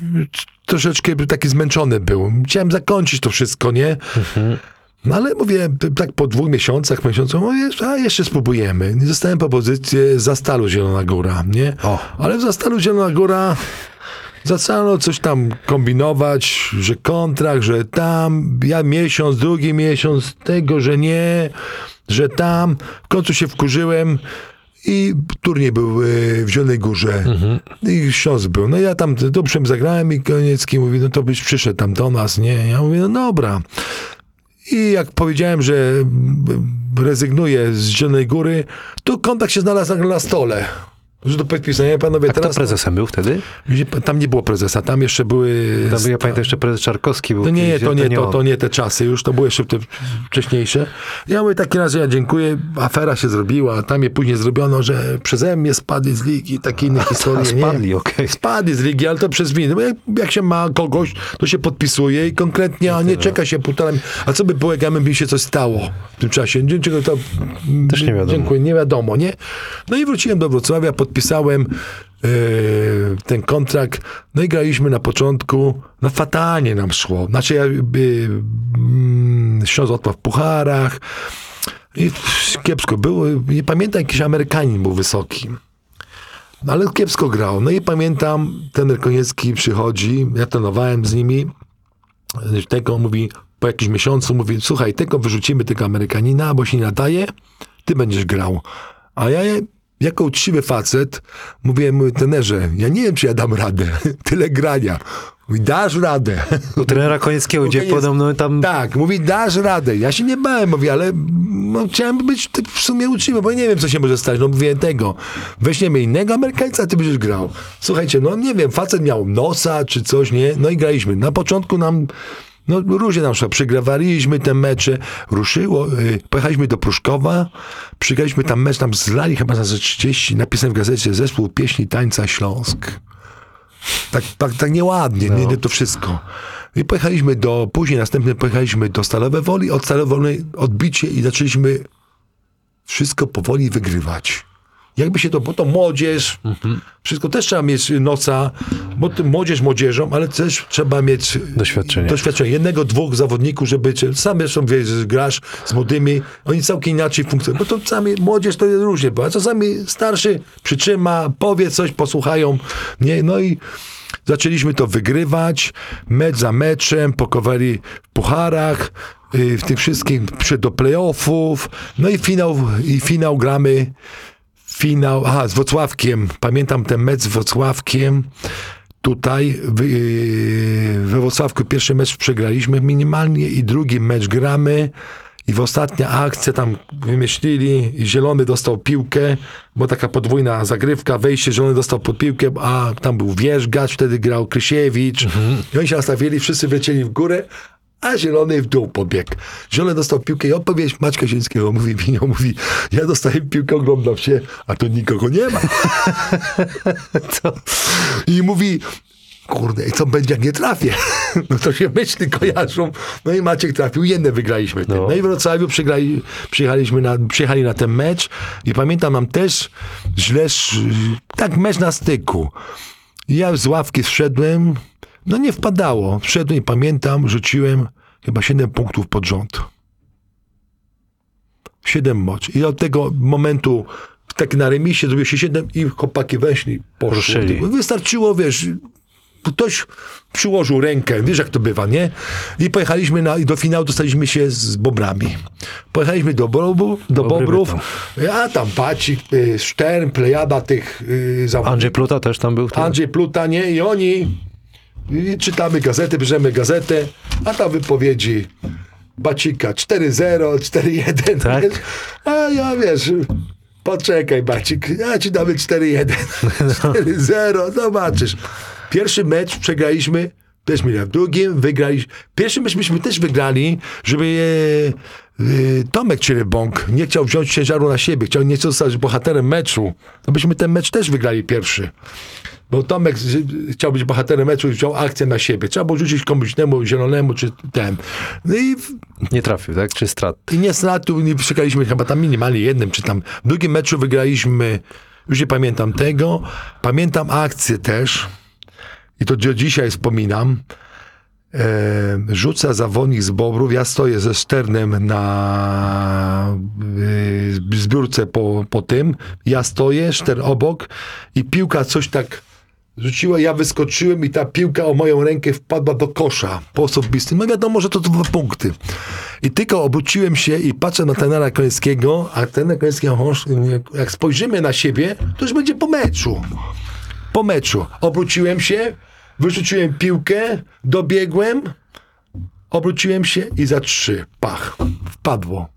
troszeczkę taki zmęczony był. Chciałem zakończyć to wszystko, nie? No ale mówię, tak po dwóch miesiącach, miesiącu, mówię, a jeszcze spróbujemy. Dostałem propozycję za Stalu Zielona Góra, nie? O. Ale w Zastalu Zielona Góra zaczęto coś tam kombinować, że kontrakt, że tam, ja miesiąc, drugi miesiąc, tego, że nie, że tam. W końcu się wkurzyłem i turniej był e, w Zielonej Górze i Śląsk był. No ja tam dobrze zagrałem i Koniecki mówi, no to byś przyszedł tam do nas, nie? Ja mówię, no dobra. I jak powiedziałem, że rezygnuję z Zielonej Góry, to kontakt się znalazł na stole. Że do podpisania, panowie, A kto teraz... prezesem był wtedy? Tam nie było prezesa, tam jeszcze były... Tam, ja pamiętam jeszcze prezes Czarkowski był. To nie, kiedyś, to nie, to, on. to nie te czasy już, to były jeszcze te wcześniejsze. Ja mówię, taki raz, że ja dziękuję, afera się zrobiła, tam je później zrobiono, że przeze mnie spadli z ligi takie inne historie. nie? Spadli, okej. Spadli z ligi, ale to przez winę. Jak, jak się ma kogoś, to się podpisuje i konkretnie, a nie czeka się półtora... A co by było, jak mi się coś stało w tym czasie? Czego to... Też nie wiadomo. Dziękuję, nie wiadomo, nie? No i wróciłem do Wrocławia, podpisałem e, ten kontrakt, no i graliśmy na początku, no fatalnie nam szło. Znaczy ja y, mm, odpadł w pucharach i kiepsko było. Nie pamiętam, jakiś Amerykanin był wysoki. No ale kiepsko grał. No i pamiętam, ten Koniecki przychodzi, ja trenowałem z nimi tego mówi, po jakimś miesiącu mówi, słuchaj, tego wyrzucimy, tego Amerykanina, bo się nie nadaje, ty będziesz grał. A ja jako uczciwy facet mówiłem, mówię, tenerze, ja nie wiem, czy ja dam radę. Tyle grania. Mówi, dasz radę. U trenera Konieckiego, gdzie Koniec- podobno tam... Tak, mówi, dasz radę. Ja się nie bałem, mówię, ale no, chciałem być w sumie uczciwy, bo nie wiem, co się może stać. No mówię tego, weźmiemy innego Amerykańca, a ty będziesz grał. Słuchajcie, no nie wiem, facet miał nosa czy coś, nie? No i graliśmy. Na początku nam no różnie nam szło, przegrywaliśmy te mecze, ruszyło, y, pojechaliśmy do Pruszkowa, przygraliśmy tam mecz, tam zlali chyba za ze 30, napisałem w gazecie zespół pieśni tańca Śląsk. Tak, tak, tak nieładnie, nie, nie to wszystko. I pojechaliśmy do, później następnie pojechaliśmy do Stalowej Woli, od Stalowej Woli odbicie i zaczęliśmy wszystko powoli wygrywać. Jakby się to, bo to młodzież, wszystko też trzeba mieć noca, bo młodzież młodzieżą, ale też trzeba mieć Doświadczenie. doświadczenie. Jednego, dwóch zawodników, żeby, sam zresztą wiesz, grasz z młodymi, oni całkiem inaczej funkcjonują. Bo to czasami młodzież to jest różnie, bo czasami starszy przytrzyma, powie coś, posłuchają, nie, no i zaczęliśmy to wygrywać, mecz za meczem, pokowali w pucharach, y, w tym wszystkim, przed do playoffów, no i finał, i finał gramy, finał, aha, z Wocławkiem, pamiętam ten mecz z Wocławkiem, tutaj w, yy, we Wrocławku pierwszy mecz przegraliśmy minimalnie i drugi mecz gramy. I w ostatnia akcja tam wymyślili i Zielony dostał piłkę, bo taka podwójna zagrywka, wejście, Zielony dostał pod piłkę, a tam był Wierzgacz, wtedy grał Krysiewicz. I oni się nastawili, wszyscy wlecieli w górę, a Zielony w dół pobiegł. Zielony dostał piłkę i odpowiedź Maćka Zielińskiego mówi, Winio mówi, ja dostaję piłkę, oglądam się, a to nikogo nie ma. I mówi, kurde, i co będzie, jak nie trafię? No to się myśli kojarzą. No i Maciek trafił, jedne wygraliśmy. No, No. i w Wrocławiu przygrali, przyjechaliśmy na, przyjechali na ten mecz i pamiętam, nam też źle, tak mecz na styku. I Ja z ławki wszedłem, no nie wpadało. Wszedłem i pamiętam, rzuciłem chyba 7 punktów pod rząd. 7 mocz. I od tego momentu tak na remisie zrobiło się 7 i chłopaki weszli, poszli. Ruszyli. Wystarczyło, wiesz, ktoś przyłożył rękę, wiesz jak to bywa, nie? I pojechaliśmy na, i do finału dostaliśmy się z Bobrami. Pojechaliśmy do, Bobu, do Bobrów, bytom. a tam Pacik, y, Sztern, plejada tych y, zawodników. Andrzej Pluta też tam był wtedy? Andrzej Pluta, nie? I oni i czytamy gazetę, bierzemy gazetę, a tam wypowiedzi Bacika 4-0, 4-1. Tak? wiesz? A ja wiesz, poczekaj Bacik, ja ci damy 4-1, 4-0, zobaczysz. Pierwszy mecz przegraliśmy, też mieli w drugim, wygraliśmy. Pierwszy mecz myśmy też wygrali, żeby e, e, Tomek Cierebąk nie chciał wziąć ciężaru na siebie, chciał nie chciał zostać bohaterem meczu. To byśmy ten mecz też wygrali pierwszy. Bo Tomek chciał być bohaterem meczu i wziął akcję na siebie. Trzeba było rzucić komuś temu, zielonemu czy ten. No i, Nie trafił, tak? Czy strat? i nie stratu, nie przegraliśmy chyba tam minimalnie jednym, czy tam w drugim meczu wygraliśmy, już nie pamiętam tego. Pamiętam akcję też i to do dzisiaj wspominam. E, rzuca zawodnik z Bobrów, ja stoję ze Szternem na e, zbiórce po, po tym, ja stoję, Sztern obok i piłka coś tak rzuciła, ja wyskoczyłem i ta piłka o moją rękę wpadła do kosza po osobistym. No wiadomo, że to dwa punkty. I tylko obróciłem się i patrzę na tenera Końskiego, a tener Koński, "Oż, jak spojrzymy na siebie, to już będzie po meczu po meczu. Obróciłem się, wyrzuciłem piłkę, dobiegłem, obróciłem się i za trzy. Pach. Wpadło.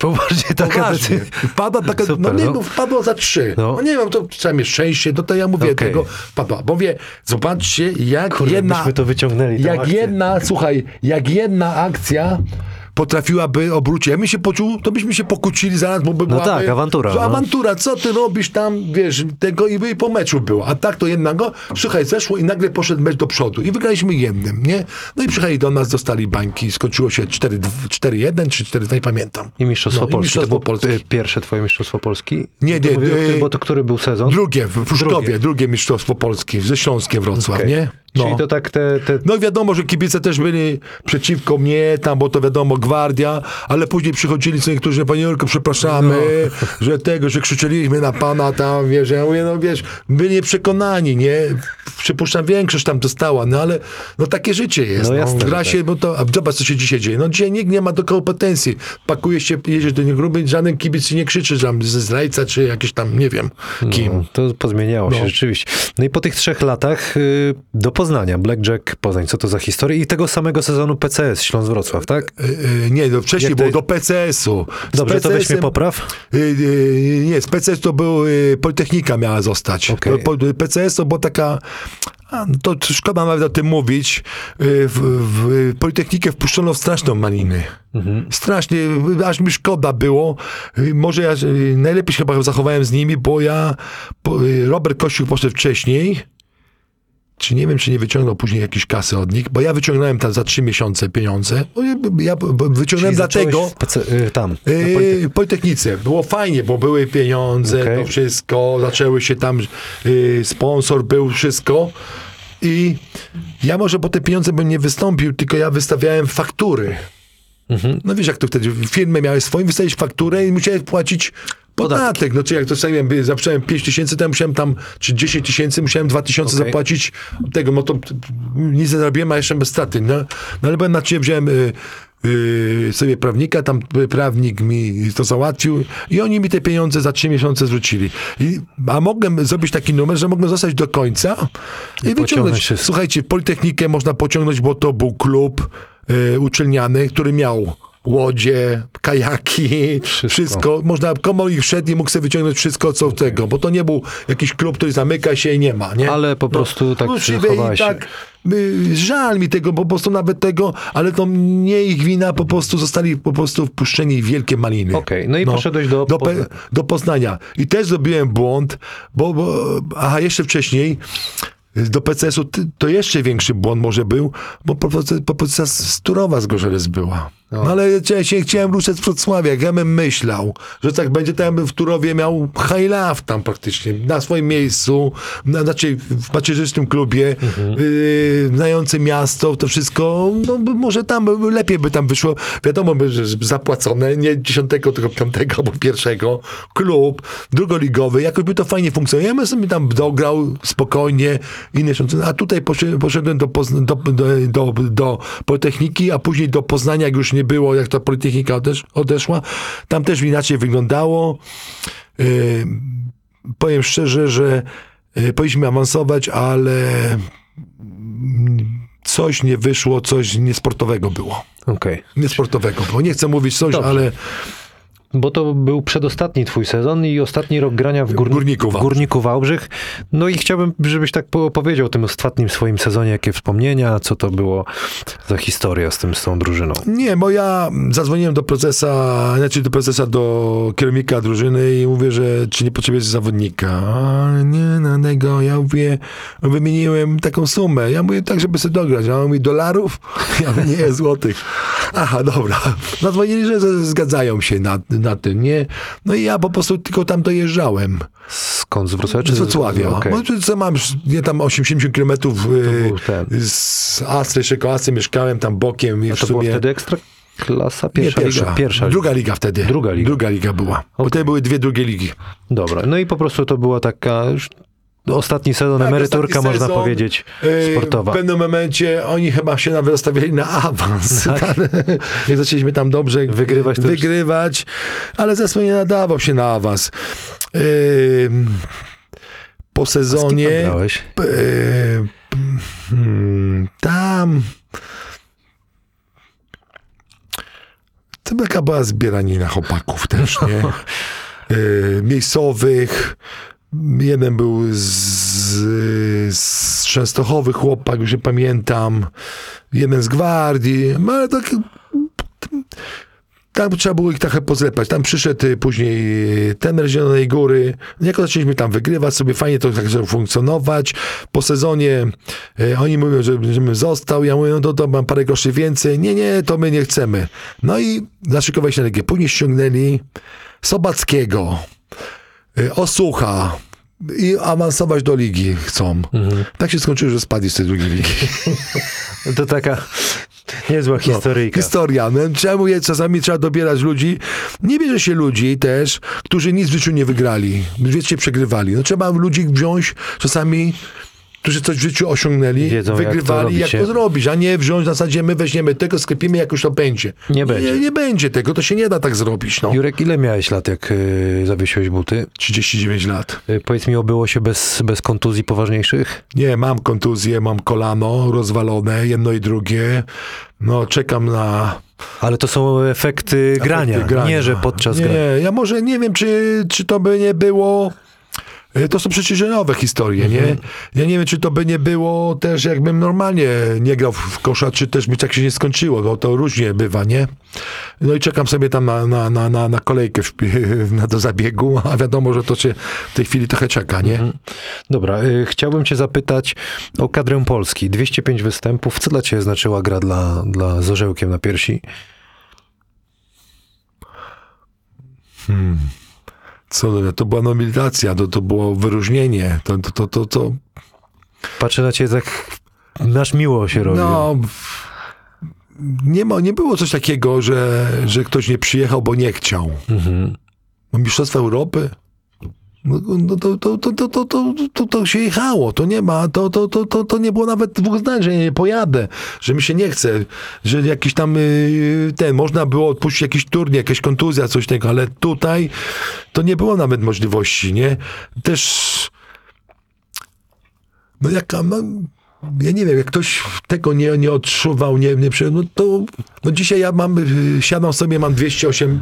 Poważnie taka Poważnie. decyzja. Wpadła taka, Super, no nie, no. no. wpadło za trzy. No. No. nie wiem, to trzeba mieć szczęście, no to ja mówię Okej. tego, wpadła. Bo mówię, zobaczcie, jak Kurde, jedna, to wyciągnęli, jak akcję. jedna, słuchaj, jak jedna akcja potrafiłaby obrócić. Ja bym się poczuł, to byśmy się pokłócili zaraz, bo by była... tak, awantura, no. awantura, co ty robisz tam, wiesz, tego i, i po meczu było. A tak to jednego, słuchaj, zeszło i nagle poszedł mecz do przodu i wygraliśmy jednym, nie? No i przyjechali do nas, dostali bańki, skończyło się 4 4-1 czy 4 nie pamiętam. I Mistrzostwo No, i Polski. Mistrzostwo to było Polski. p- pierwsze twoje Mistrzostwo Polski? Nie, nie, mówię tym, Bo to który był sezon? Drugie, w Pruszkowie, Drugie. drugie. mistrzostwo Polski, ze Śląskiem Wrocław, Okej. nie? Czyli No. to tak te... te... No wiadomo, że kibice też byli przeciwko mnie, tam, bo to wiadomo, gwardia, ale później przychodzili co niektórzy, panie Jurko, przepraszamy, że tego, że krzyczeliśmy na pana tam, wiesz, ja mówię, no wiesz, byli nieprzekonani, nie? Przypuszczam, większość tam dostała, no ale no takie życie jest. No No jasne, Gra się, bo to, a zobacz, co się dzisiaj dzieje. No dzisiaj nikt nie ma do kompetencji. Pakuje się, jedziesz do niego, żaden kibic nie krzyczy, że ze zdrajca, czy jakiś tam, nie wiem, kim. No, to pozmieniało się No. rzeczywiście. No i po tych trzech latach y, do Poznania, Blackjack Poznań, co to za historia? I tego samego sezonu PCS Śląsk-Wrocław, tak? Y, y, Nie, no wcześniej Jak było to- do PCS-u. Z Dobrze, to weź mnie PCS-em popraw. Y, y, Nie, z PCS to był, Politechnika miała zostać. Okej. Po- PCS to była taka, a, no to szkoda nawet o tym mówić, w, w Politechnikę wpuszczono w straszną maliny. Mhm. Strasznie, aż mi szkoda było. Może ja najlepiej się chyba zachowałem z nimi, bo ja, Robert Kościół poszedł wcześniej, czy nie wiem, czy nie wyciągnął później jakieś kasy od nich, bo ja wyciągnąłem tam za trzy miesiące pieniądze. Bo ja, wyciągnąłem dlatego... PC, y, tam. Yy, Politechnice. Było fajnie, bo były pieniądze, Okej. to wszystko, zaczęły się tam, yy, sponsor był, wszystko. I ja może po te pieniądze bym nie wystąpił, tylko ja wystawiałem faktury. Mhm. No wiesz, jak to wtedy firmy miały swoim, wystawić fakturę i musiałeś płacić podatek. No czy jak dostałem, zacząłem 5 tysięcy, to ja musiałem tam, czy 10 tysięcy, musiałem 2 tysiące Okej. zapłacić tego, no to nic nie zarobiłem, a jeszcze bez straty. No, no ale byłem na ciebie, wziąłem y, y, sobie prawnika, tam prawnik mi to załatwił i oni mi te pieniądze za 3 miesiące zwrócili. I, a mogłem zrobić taki numer, że mogłem zostać do końca i, pociągnąć wyciągnąć. wszystko. Słuchajcie, Politechnikę można pociągnąć, bo to był klub y, uczelniany, który miał łodzie, kajaki, Wszystko. wszystko. Można, komolik wszedł i mógł sobie wyciągnąć wszystko, co tego, bo to nie był jakiś klub, który zamyka się i nie ma, nie? Ale po prostu tak zachowałeś i się. tak, y, żal mi tego, po prostu nawet tego, ale to nie ich wina, po prostu zostali po prostu wpuszczeni w wielkie maliny. Okej, no i poszedłeś do do, do Poznania. I też zrobiłem błąd, bo, bo aha, jeszcze wcześniej do PCS-u to jeszcze większy błąd może był, bo propozycja, propozycja z Turowa z Gorzelec była. No. Ale ja się chciałem ruszać z Wrocławia, ja bym myślał, że tak będzie, to ja bym w Turowie miał high life tam praktycznie, na swoim miejscu, na, znaczy w macierzystym klubie, yy, znający miasto, to wszystko, no może tam lepiej by tam wyszło, wiadomo by, że zapłacone, nie dziesiątego, tylko piątego albo pierwszego, klub, drugoligowy, jakoś by to fajnie funkcjonowało. Ja bym sobie tam dograł spokojnie, inne rzeczy, a tutaj poszedłem, do, do, do, do Politechniki, a później do Poznania, jak już nie było, jak ta Politechnika odesz, odeszła, tam też inaczej wyglądało. Yy, powiem szczerze, że yy, powinniśmy awansować, ale coś nie wyszło, coś niesportowego było. Okej. Niesportowego było. Nie chcę mówić coś, Dobrze. ale Bo to był przedostatni twój sezon i ostatni rok grania w, górni- Górniku Wałbrzych. Górniku Wałbrzych. No i chciałbym, żebyś tak po- opowiedział o tym ostatnim swoim sezonie, jakie wspomnienia, co to było za historia z tym, z tą drużyną. Nie, bo ja zadzwoniłem do prezesa, znaczy do prezesa, do kierownika drużyny i mówię, że czy nie potrzebujesz zawodnika. Ale nie, na tego, ja mówię, wymieniłem taką sumę. Ja mówię tak, żeby sobie dograć. A on mówi dolarów? Ja mówię, nie, złotych. Aha, dobra. Zadzwonili, że zgadzają się na, na tym, nie? No i ja po prostu tylko tam dojeżdżałem. Skąd z Wrocławia? czy Z Wrocławia. Bo tu co mam, nie tam 80 kilometrów był ten. y, z Astry, jeszcze koło Astry mieszkałem tam bokiem. i A to była sumie... wtedy ekstra klasa? Nie, Pierwsza, pierwsza. liga? Pierwsza liga. Druga liga wtedy. Druga liga. Druga liga była. Bo wtedy były dwie drugie ligi. Dobra, no i po prostu to była taka ostatni sezon, Tak, emeryturka ostatni można sezon. powiedzieć, Yy, sportowa. W pewnym momencie oni chyba się nawet stawiali na awans. Tak. Jak zaczęliśmy tam dobrze Wygrywać to wygrywać, ale zespół nie nadawał się na awans. Yy, po A z tam sezonie grałeś? yy, hmm, tam to taka była zbieranina chłopaków też, nie? Yy, miejscowych. Jeden był z, z Częstochowy chłopak, już nie pamiętam. Jeden z Gwardii, no ale tak tam trzeba było ich trochę pozlepać. Tam przyszedł y, później tener Zielonej Góry. Jako zaczęliśmy tam wygrywać, sobie fajnie to tak funkcjonować. Po sezonie y, oni mówią, że, żebym został. Ja mówię, no to, to mam parę groszy więcej. Nie, nie, to my nie chcemy. No i zaszykowali się na Legię. Później ściągnęli Sobackiego, y, Osucha, i awansować do ligi chcą. Tak się skończyło, że spadli z tej drugiej ligi. To taka niezła historyjka. Historia. No, czemu je, czasami trzeba dobierać ludzi? Nie bierze się ludzi też, którzy nic w życiu nie wygrali. Wiecznie przegrywali. No, trzeba ludzi wziąć czasami którzy coś w życiu osiągnęli, Wiedzą, jak to wygrywali, jak to zrobić, a nie wziąć w zasadzie my weźmiemy tego, sklepimy, jak już to będzie. Nie będzie. Nie, nie będzie tego, to się nie da tak zrobić. No. Jurek, ile miałeś lat, jak y, zawiesiłeś buty? 39 lat. Y, powiedz mi, obyło się bez, bez kontuzji poważniejszych? Nie, mam kontuzję, mam kolano rozwalone, jedno i drugie. No, czekam na Ale to są efekty, grania, efekty grania. nie że podczas nie, gry. ja może nie wiem, czy, czy to by nie było... y, To są przecież nowe historie, Mhm. nie? Ja nie wiem, czy to by nie było też, jakbym normalnie nie grał w- kosza, czy też by tak się nie skończyło, bo to różnie bywa, nie? No i czekam sobie tam na, na, na, na, na kolejkę w, na, do zabiegu, a wiadomo, że to się w tej chwili trochę czeka, nie? Mhm. Dobra, y, chciałbym cię zapytać o kadrę Polski. 205 występów. Co dla ciebie znaczyła gra dla, dla z orzełkiem na piersi? Co, to była nominacja, to, to było wyróżnienie, to, to, to, to, to Patrzę na ciebie tak, nasz miło się robi. No, nie, ma, nie było coś takiego, że, że ktoś nie przyjechał, bo nie chciał. Mhm. Mistrzostwa Europy. No, no to, to, to, to, to, to, to, to się jechało, to nie ma, to, to, to, to, to nie było nawet dwóch zdań, że nie pojadę, że mi się nie chce, że jakiś tam yy, ten, można było odpuścić jakiś turniej, jakaś kontuzja, coś tego, ale tutaj to nie było nawet możliwości, nie? Też no jaka, no, ja nie wiem, jak ktoś tego nie, nie odczuwał, nie, nie przy- no to no dzisiaj ja mam, y, siadam sobie, mam 208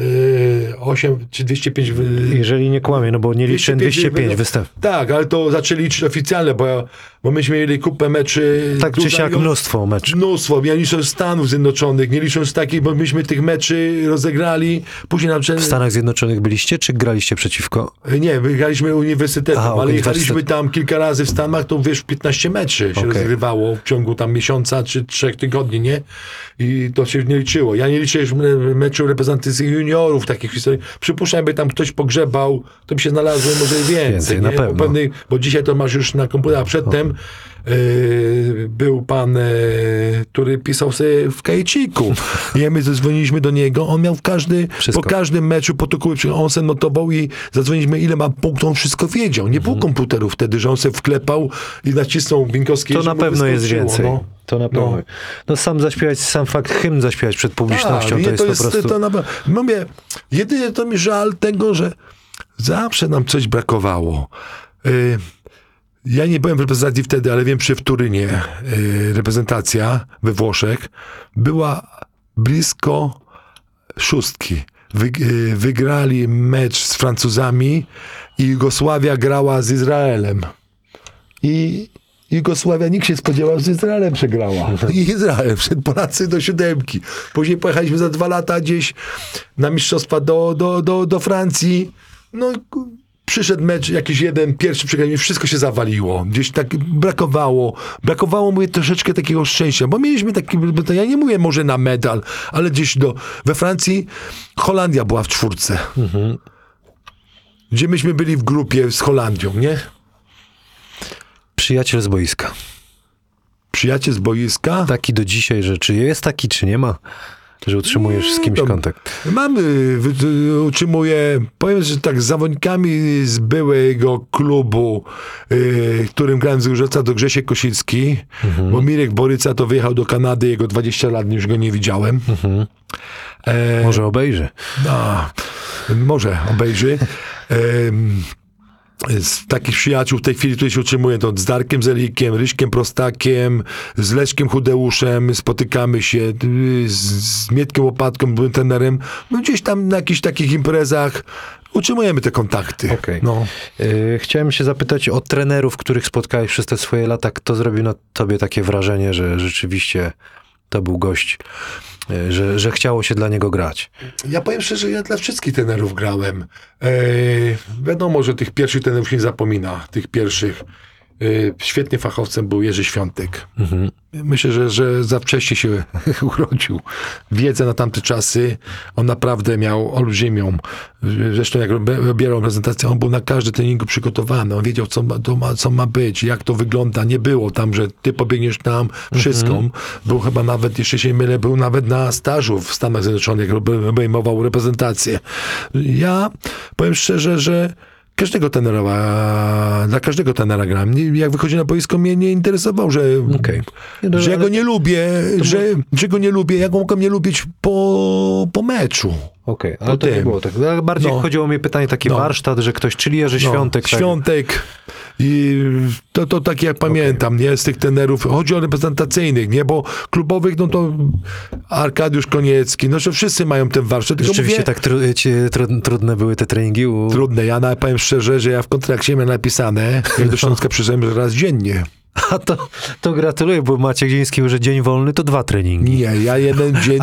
y, 8 czy 205 wy- Jeżeli nie kłamie, no bo nie liczę 205 wy- występów. Tak, ale to zaczęli liczyć oficjalne, bo, ja, bo myśmy mieli kupę meczy. Tak czy siak ją- mnóstwo meczów. Mnóstwo, ja licząc Stanów Zjednoczonych, nie licząc takich, bo myśmy tych meczy rozegrali, później nam W Stanach Zjednoczonych byliście, czy graliście przeciwko? Nie, wygraliśmy uniwersytetem, Aha, ale jechaliśmy tam kilka razy w Stanach, to wiesz, 15 meczy się Okej. rozgrywało w ciągu tam miesiąca czy trzech tygodni, nie? I to się nie liczyło. Ja nie liczę już me- meczu reprezentacji juniorów, takich historii. Przypuszczam, by tam ktoś pogrzebał, to by się znalazło może więcej, Więcej, nie? na pewno. pewnej- bo dzisiaj to masz już na komputerze, a przedtem yy, był pan, yy, który pisał sobie w kajeciku. I my zadzwoniliśmy do niego, on miał w każdy, Wszystko. po każdym meczu protokoły, on se notował i zadzwoniliśmy, ile ma punktów, on wszystko wiedział. Nie było komputerów wtedy, że on se wklepał i nacisnął Winkowski. Mhm. To na pewno jest więcej. No. To na pewno. No. No. sam zaśpiewać, sam fakt hymn zaśpiewać przed publicznością, Tak, to nie, jest, po prostu... To na, mówię, jedynie to mi żal tego, że zawsze nam coś brakowało. Y, ja nie byłem w reprezentacji wtedy, ale wiem, że w Turynie y, reprezentacja we Włoszech była blisko szóstki. Y, wygrali mecz z Francuzami i Jugosławia grała z Izraelem. I Jugosławia, nikt się spodziewał, że Izraelem przegrała. I Izrael, przed Polacy do siódemki. Później pojechaliśmy za dwa lata gdzieś na mistrzostwa do, do, do, do Francji. No przyszedł mecz, jakiś jeden, pierwszy przegranie, wszystko się zawaliło. Gdzieś tak brakowało. Brakowało mu troszeczkę takiego szczęścia, bo mieliśmy taki, ja nie mówię może na medal, ale gdzieś do, we Francji Holandia była w czwórce. Gdzie myśmy byli w grupie z Holandią, nie? Przyjaciel z boiska. Przyjaciel z boiska. Taki do dzisiaj, że czy jest taki, czy nie ma, że utrzymujesz z kimś to- kontakt. Mamy, wy- utrzymuję, powiem, że tak z zawodnikami z byłego klubu, yy, którym grałem z Łużyca, to Grzesiek Kosicki, bo Mirek Boryca to wyjechał do Kanady, jego 20 lat, już go nie widziałem. E, Może obejrzy. no, może obejrzy. Z takich przyjaciół w tej chwili, tutaj się utrzymuję, to z Darkiem Zelikiem, Ryśkiem Prostakiem, z Leszkiem Chudeuszem, spotykamy się, y, z, Mietkiem Łopatką, byłem trenerem, no gdzieś tam na jakichś takich imprezach utrzymujemy te kontakty. Okej. No. Yy, chciałem się zapytać o trenerów, których spotkałeś przez te swoje lata. Kto zrobił na tobie takie wrażenie, że rzeczywiście to był gość, że, że chciało się dla niego grać? Ja powiem szczerze, ja dla wszystkich trenerów grałem. E, wiadomo, że tych pierwszych trenerów się nie zapomina, tych pierwszych. Y, świetnym fachowcem był Jerzy Świątek. Mhm. Myślę, że, że za wcześnie się urodził. Wiedzę na tamte czasy, on naprawdę miał olbrzymią. Zresztą jak robierał prezentację, on był na każdy treningu przygotowany. On wiedział, co ma, ma, co ma być, jak to wygląda. Nie było tam, że ty pobiegniesz tam wszystko. Był chyba nawet, jeszcze się mylę, był nawet na stażu w Stanach Zjednoczonych, obejmował reprezentację. Ja powiem szczerze, że każdego tenera, dla każdego tenera gram. Jak wychodzi na boisko, mnie nie interesował, że, Okej. No, że ja go nie lubię, że, że go nie lubię, jak mogłem nie lubić po, po meczu. Okej, ale to nie było tak. Ale Bardziej No. chodziło mi pytanie, taki No. warsztat, że ktoś, czyli Jerzy No, Świątek. tak. Świątek. I to, to tak jak pamiętam, nie, z tych tenerów, chodzi o reprezentacyjnych, nie, bo klubowych, no to Arkadiusz Koniecki, no że wszyscy mają ten warsztat, Rzeczywiście mówię, tak tru, ci, tru, trudne były te treningi u... trudne, ja powiem szczerze, że ja w kontrakcie miałem napisane, jak do Śląska przyszedłem, że raz dziennie. A to, to gratuluję, bo Maciek Dziński mówi, że dzień wolny to dwa treningi. Nie, ja jeden dzień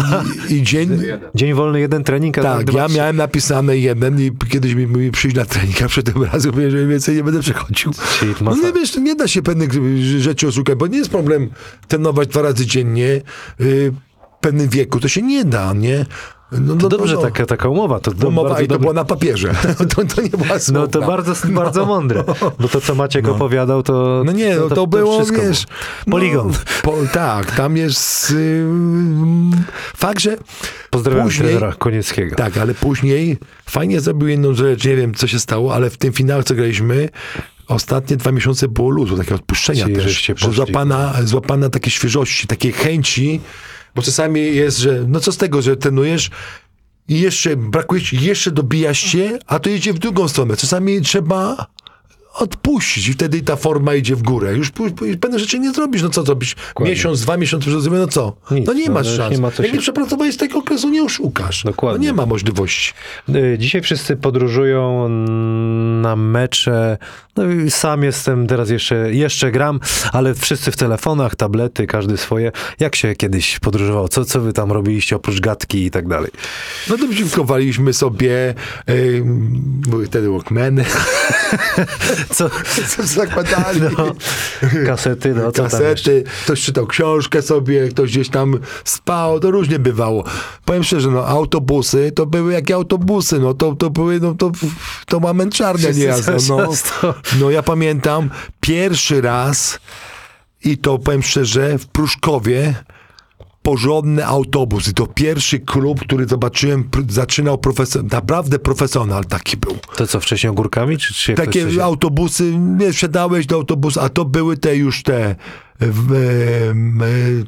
i dzień... Dzień wolny, jeden trening, a Tak, dwa, ja trzy. miałem napisane jeden i kiedyś mi, mi przyjść na trening, a przed tym razem mówię, że więcej nie będę przychodził. Czyli No nie wiesz, nie da się pewnych rzeczy oszukać, bo nie jest problem trenować dwa razy dziennie y, w pewnym wieku, to się nie da, nie? No, To no, dobrze, no, taka, taka umowa, to, to Umowa, i to było na papierze. To, to nie była. No to bardzo, bardzo mądre, bo to, co Maciek opowiadał, to... No nie, no to, było, wszystko wiesz... Poligon. No, po, tak, tam jest y, fakt, że Pozdrawiam później, trenera Konieckiego. Tak, ale później fajnie zrobił jedną rzecz, nie wiem co się stało, ale w tym finale, co graliśmy, ostatnie dwa miesiące było luzu, takie odpuszczenia Czyli też, że złapana, złapana takiej świeżości, takiej chęci, bo czasami jest, że no co z tego, że trenujesz i jeszcze brakuje ci, jeszcze dobijasz się, a to idzie w drugą stronę. Czasami trzeba odpuścić i wtedy ta forma idzie w górę. Już pewne rzeczy nie zrobisz. No co zrobisz? Miesiąc, dwa miesiące zrozumiesz, no co? Nic, no nie no, masz szans. nie ma Jak się- nie przepracowałeś tego okresu, nie oszukasz. Dokładnie. No nie ma możliwości. Y, Dzisiaj wszyscy podróżują na mecze. No i sam jestem, teraz jeszcze, jeszcze gram, ale wszyscy w telefonach, tablety, każdy swoje. Jak się kiedyś podróżowało? Co, co wy tam robiliście oprócz gadki i tak dalej? No to dziękowaliśmy sobie, yy, były wtedy Walkmany, Co? co zakładali. No, kasety, no co kasety, ktoś czytał książkę sobie, ktoś gdzieś tam spał, to różnie bywało. Powiem szczerze, no autobusy to były jakie autobusy, no to, to były, no to, to ma męczarnia niejasno, no. no ja pamiętam pierwszy raz i to powiem szczerze, w Pruszkowie porządny autobus i to pierwszy klub, który zobaczyłem, pr- zaczynał profesor, naprawdę profesjonal taki był. To co, wcześniej ogórkami? Czy, czy Takie autobusy, nie wsiadałeś do autobusu, a to były te już te,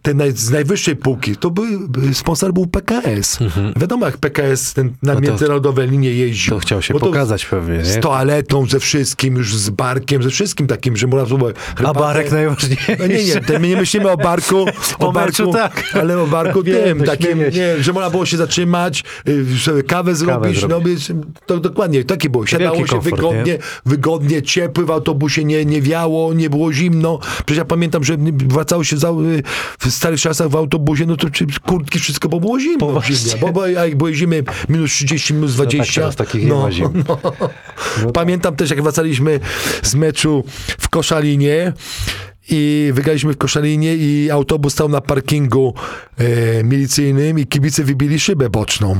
te naj, z najwyższej półki. To był, sponsor był PKS. Wiadomo, jak PKS ten, na Mhm. No to- międzynarodowe linie jeździł. To chciał się pokazać pewnie, Z nie? toaletą, ze wszystkim, już z barkiem, ze wszystkim takim, że można było... A barek najważniejszy. no nie, nie, my nie myślimy o barku, O o barku, meczu tak. ale o barku Wiem, tym, no takim, nie, że można było się zatrzymać, y, sobie kawę zrobić, no, zrobić. wiesz, to dokładnie, takie było. Siadało Wielki się komfort, wygodnie, nie? wygodnie, ciepły w autobusie, nie, nie wiało, nie było zimno. Przecież ja pamiętam, że wracało się za, w starych czasach w autobusie, no to kurtki, wszystko, bo było zimno. Bo, bo, a jak były zimy minus 30, minus 20. teraz takich nie ma zim. no. Pamiętam też, jak wracaliśmy z meczu w Koszalinie i wygraliśmy w Koszalinie i autobus stał na parkingu e, milicyjnym i kibice wybili szybę boczną.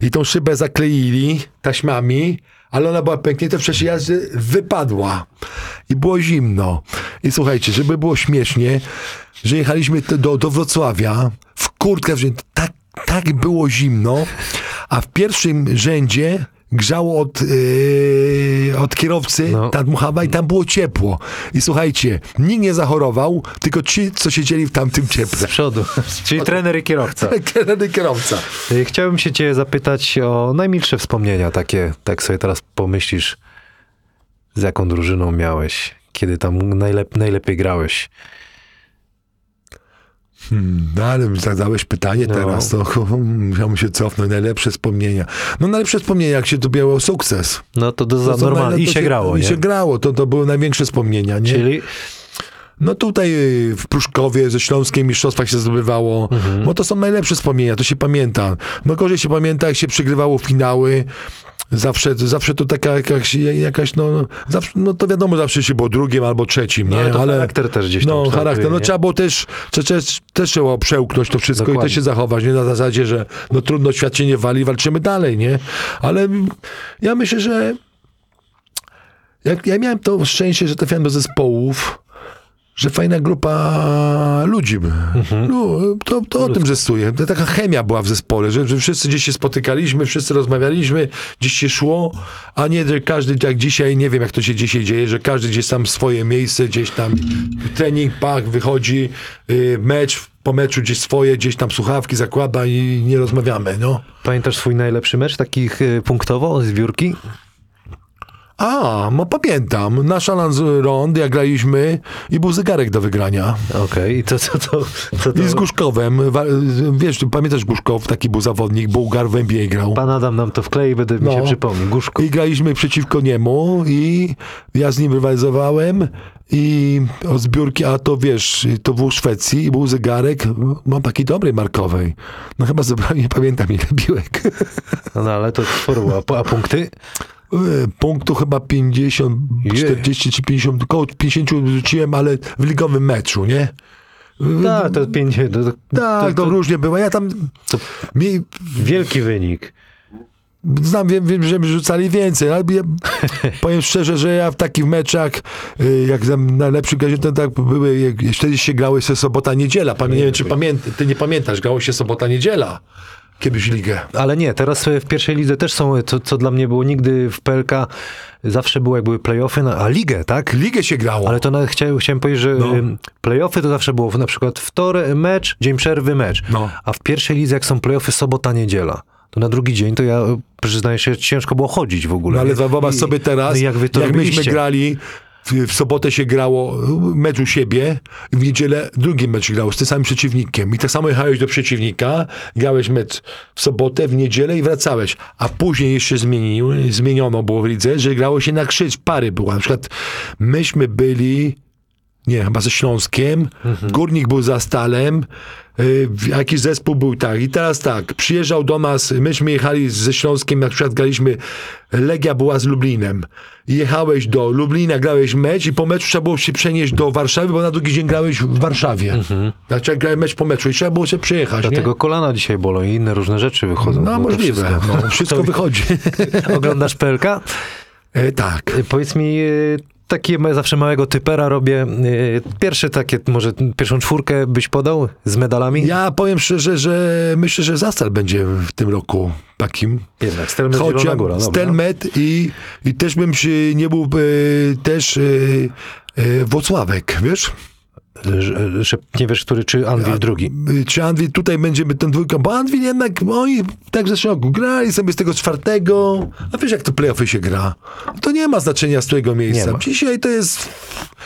I tą szybę zakleili taśmami, ale ona była pęknięta w czasie jazdy, wypadła. I było zimno. I słuchajcie, żeby było śmiesznie, że jechaliśmy do, do Wrocławia w kurtkach, tak, tak było zimno, a w pierwszym rzędzie grzało od, yy, od kierowcy No. ta dmuchawa i tam było ciepło. I słuchajcie, nikt nie zachorował, tylko ci, co siedzieli w tamtym Z cieple. przodu. Czyli trener i kierowca. Kierowca. kierowca. Y, Chciałbym się cię zapytać o najmilsze wspomnienia takie, tak sobie teraz pomyślisz, z jaką drużyną miałeś, kiedy tam najlep najlepiej grałeś. No ale zadałeś pytanie No. teraz, to musiałem się cofnąć. Najlepsze wspomnienia. No najlepsze wspomnienia, jak się dobiało sukces. No to do za To najle- I to się grało, I nie? się grało, to, to były największe wspomnienia, nie? Czyli No tutaj y, w Pruszkowie ze Śląskiem mistrzostwach się zdobywało, Mhm. bo to są najlepsze wspomnienia, to się pamięta. No gorzej się pamięta, jak się przegrywało finały, Zawsze, zawsze to taka jakaś, jakaś no, zawsze, no to wiadomo, zawsze się było drugim albo trzecim, nie? ale to charakter też gdzieś tam No, charakter. No nie? trzeba było też, też, też, trzeba przełknąć to wszystko i Dokładnie. też się zachować, nie? Na zasadzie, że no trudno, świat się nie wali, walczymy dalej, nie? Ale ja myślę, że jak, ja miałem to szczęście, że trafiałem do zespołów, że fajna grupa ludzi. No, to, to o tym zestuje. To taka chemia była w zespole, że, że wszyscy gdzieś się spotykaliśmy, wszyscy rozmawialiśmy, gdzieś się szło, a nie, że każdy jak dzisiaj, nie wiem jak to się dzisiaj dzieje, że każdy gdzieś tam swoje miejsce, gdzieś tam trening, pach, wychodzi, y, mecz, po meczu gdzieś swoje, gdzieś tam słuchawki zakłada i nie rozmawiamy, no. Pamiętasz swój najlepszy mecz, takich y, punktowo, zbiórki? A, no pamiętam. Na Szalans Rond, jak graliśmy i był zegarek do wygrania. Okej, i to co to, co to... I z Guszkowem. Wa- Wiesz, pamiętasz Guszkow, taki był zawodnik, Bułgar w NBA grał. Pan Adam nam to wklei, będę mi No. się przypomniał. Guszko. I graliśmy przeciwko niemu i ja z nim rywalizowałem i od zbiórki, a to wiesz, to był w Szwecji i był zegarek, mam taki dobry markowej. No chyba zebrałem, nie pamiętam ile piłek. No, no ale to sporo, a, a punkty? E, Punktu chyba 50, Je. 40 czy 50, około 50 rzuciłem, ale w ligowym meczu, nie? Tak, to pięć... To, to, Tak, to, to, różnie było. Ja tam mi, wielki wynik. znam, wiem, wiem, że rzucali więcej, ale ja, powiem szczerze, że ja w takich meczach, y, jak tam na lepszym tak były, jak, wtedy się grały się sobota, niedziela. Pamię, nie wiem, czy pamięt, ty nie pamiętasz, grało się sobota, niedziela. Kiedyś ligę. Ale nie, teraz w pierwszej lidze też są, to, co dla mnie było nigdy w PLK, zawsze było jak były playoffy, no, a ligę, tak? Ligę się grało. Ale to nawet chciałem, chciałem powiedzieć, że No. playoffy to zawsze było na przykład wtorek mecz, dzień przerwy mecz. No. A w pierwszej lidze jak są playoffy sobota, niedziela. To na drugi dzień to ja przyznaję się, ciężko było chodzić w ogóle. No ale I- sobie teraz, no jak wy to jak myśmy grali, w, sobotę się grało mecz u siebie, w niedzielę drugi mecz grał z tym samym przeciwnikiem. I tak samo jechałeś do przeciwnika, grałeś mecz w sobotę, w niedzielę i wracałeś. A później jeszcze zmienił, zmieniono było w lidze, że grało się na krzyż, pary była. Na przykład myśmy byli nie, chyba ze Śląskiem. Górnik był za Stalem. y, Jakiś zespół był tak. I teraz tak, przyjeżdżał do nas, myśmy jechali ze Śląskiem, na przykład graliśmy, Legia była z Lublinem. I jechałeś do Lublina, grałeś mecz i po meczu trzeba było się przenieść do Warszawy, bo na drugi dzień grałeś w Warszawie. Znaczy grałem mecz po meczu i trzeba było się przejechać, nie? Dlatego kolana dzisiaj bolą i inne różne rzeczy wychodzą. No możliwe, wszystko- no, wszystko wychodzi. Oglądasz PLK? E, tak. Y, Powiedz mi, y, taki zawsze małego typera robię. y, Pierwsze takie, może pierwszą czwórkę byś podał z medalami? Ja powiem szczerze, że myślę, że Zastal będzie w tym roku takim Jednak, Stelmet Chociaż Góra. dobra. Stelmet i, i też bym się nie był e, też e, e, Włocławek, wiesz? Nie wiesz, który, czy Anwil drugi. E, Czy Anwil tutaj będziemy ten dwójką, bo Anwil jednak, oni tak w zeszłym roku grali sobie z tego czwartego, a wiesz jak to playoffy się gra? To nie ma znaczenia z którego miejsca. Dzisiaj to jest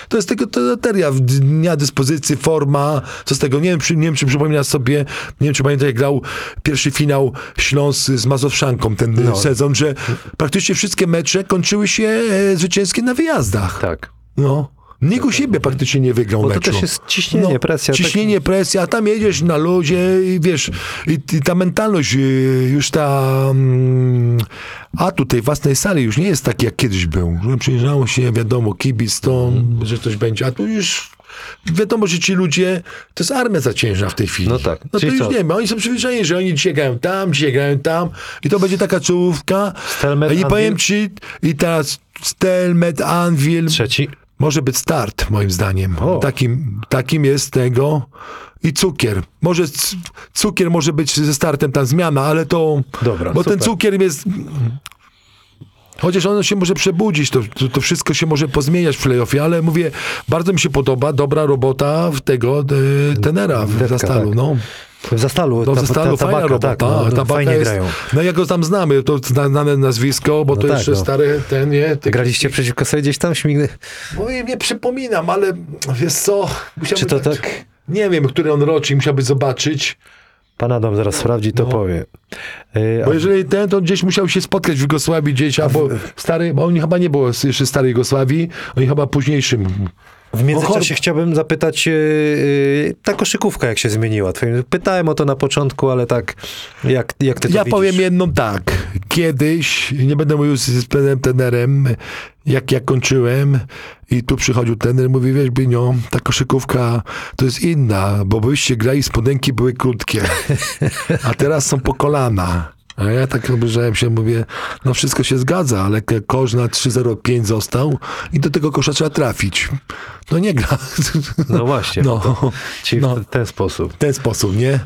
to jest tylko to loteria, dnia dyspozycji, forma, co z tego, nie wiem, czy, nie wiem, czy przypominasz sobie, nie wiem, czy pamiętasz, jak grał pierwszy finał Śląsk z Mazowszanką ten No. sezon, że praktycznie wszystkie mecze kończyły się e, zwycięskie na wyjazdach. Tak. No. Nikt u siebie praktycznie nie wygrał Bo to meczu. też jest ciśnienie, presja, tak- Ciśnienie, presja, a tam jedziesz na ludzie i wiesz, i, i ta mentalność, y, już ta, mm, a tutaj własnej sali już nie jest tak jak kiedyś był. Że przyjeżdżało się, wiadomo, kibic to, Mhm. że coś będzie, a tu już wiadomo, że ci ludzie, to jest armia zaciężna w tej chwili. No tak. No to już co? nie ma, oni są przyzwyczajeni, że oni dzisiaj grają tam, dzisiaj grają tam i to będzie taka czołówka. Stelmet, I powiem ci, i teraz Stelmet, Anvil, Trzeci. Może być start, moim zdaniem. O. Takim, takim jest tego. I cukier. Może cukier może być ze startem ta zmiana, ale to. Dobra, Bo ten super. cukier jest. Chociaż ono się może przebudzić, to, to, to wszystko się może pozmieniać w playoffie, ale mówię, bardzo mi się podoba dobra robota w tego e, tenera w Zastalu. tak. No. W Zastalu. No, ta- w Zastalu ta- fajna tabaka, robota. tak, no, no, tabaka fajnie jest, grają. No ja go tam znamy, to zna- znane nazwisko, bo to tak, jeszcze no. stary ten, nie? Ty, Graliście przeciwko sobie gdzieś tam? Śmigny. No i nie przypominam, ale wiesz co? musiałbym Czy to tak? Nie wiem, który on rocznik, musiałby zobaczyć. Pan Adam zaraz sprawdzi, to powie. Y, Bo jeżeli ten, to gdzieś musiał się spotkać w Jugosławii gdzieś, albo stary, bo oni chyba nie było jeszcze starej Jugosławii, oni chyba późniejszym. W międzyczasie chciałbym zapytać, yy, ta koszykówka jak się zmieniła? Twoim- Pytałem o to na początku, ale tak, jak, jak ty to Ja widzisz? powiem jedną tak. kiedyś, nie będę mówił z, panem trenerem, jak ja kończyłem i tu przychodził trener, mówi, wiesz, Binio, ta koszykówka to jest inna, bo byście grali, spodenki były krótkie, a teraz są po kolana. A ja tak obejrzałem się, mówię, no wszystko się zgadza, ale kosz na 3,05 został i do tego kosza trzeba trafić. No nie gra. No właśnie, No, czyli no. w ten sposób. w ten sposób, nie?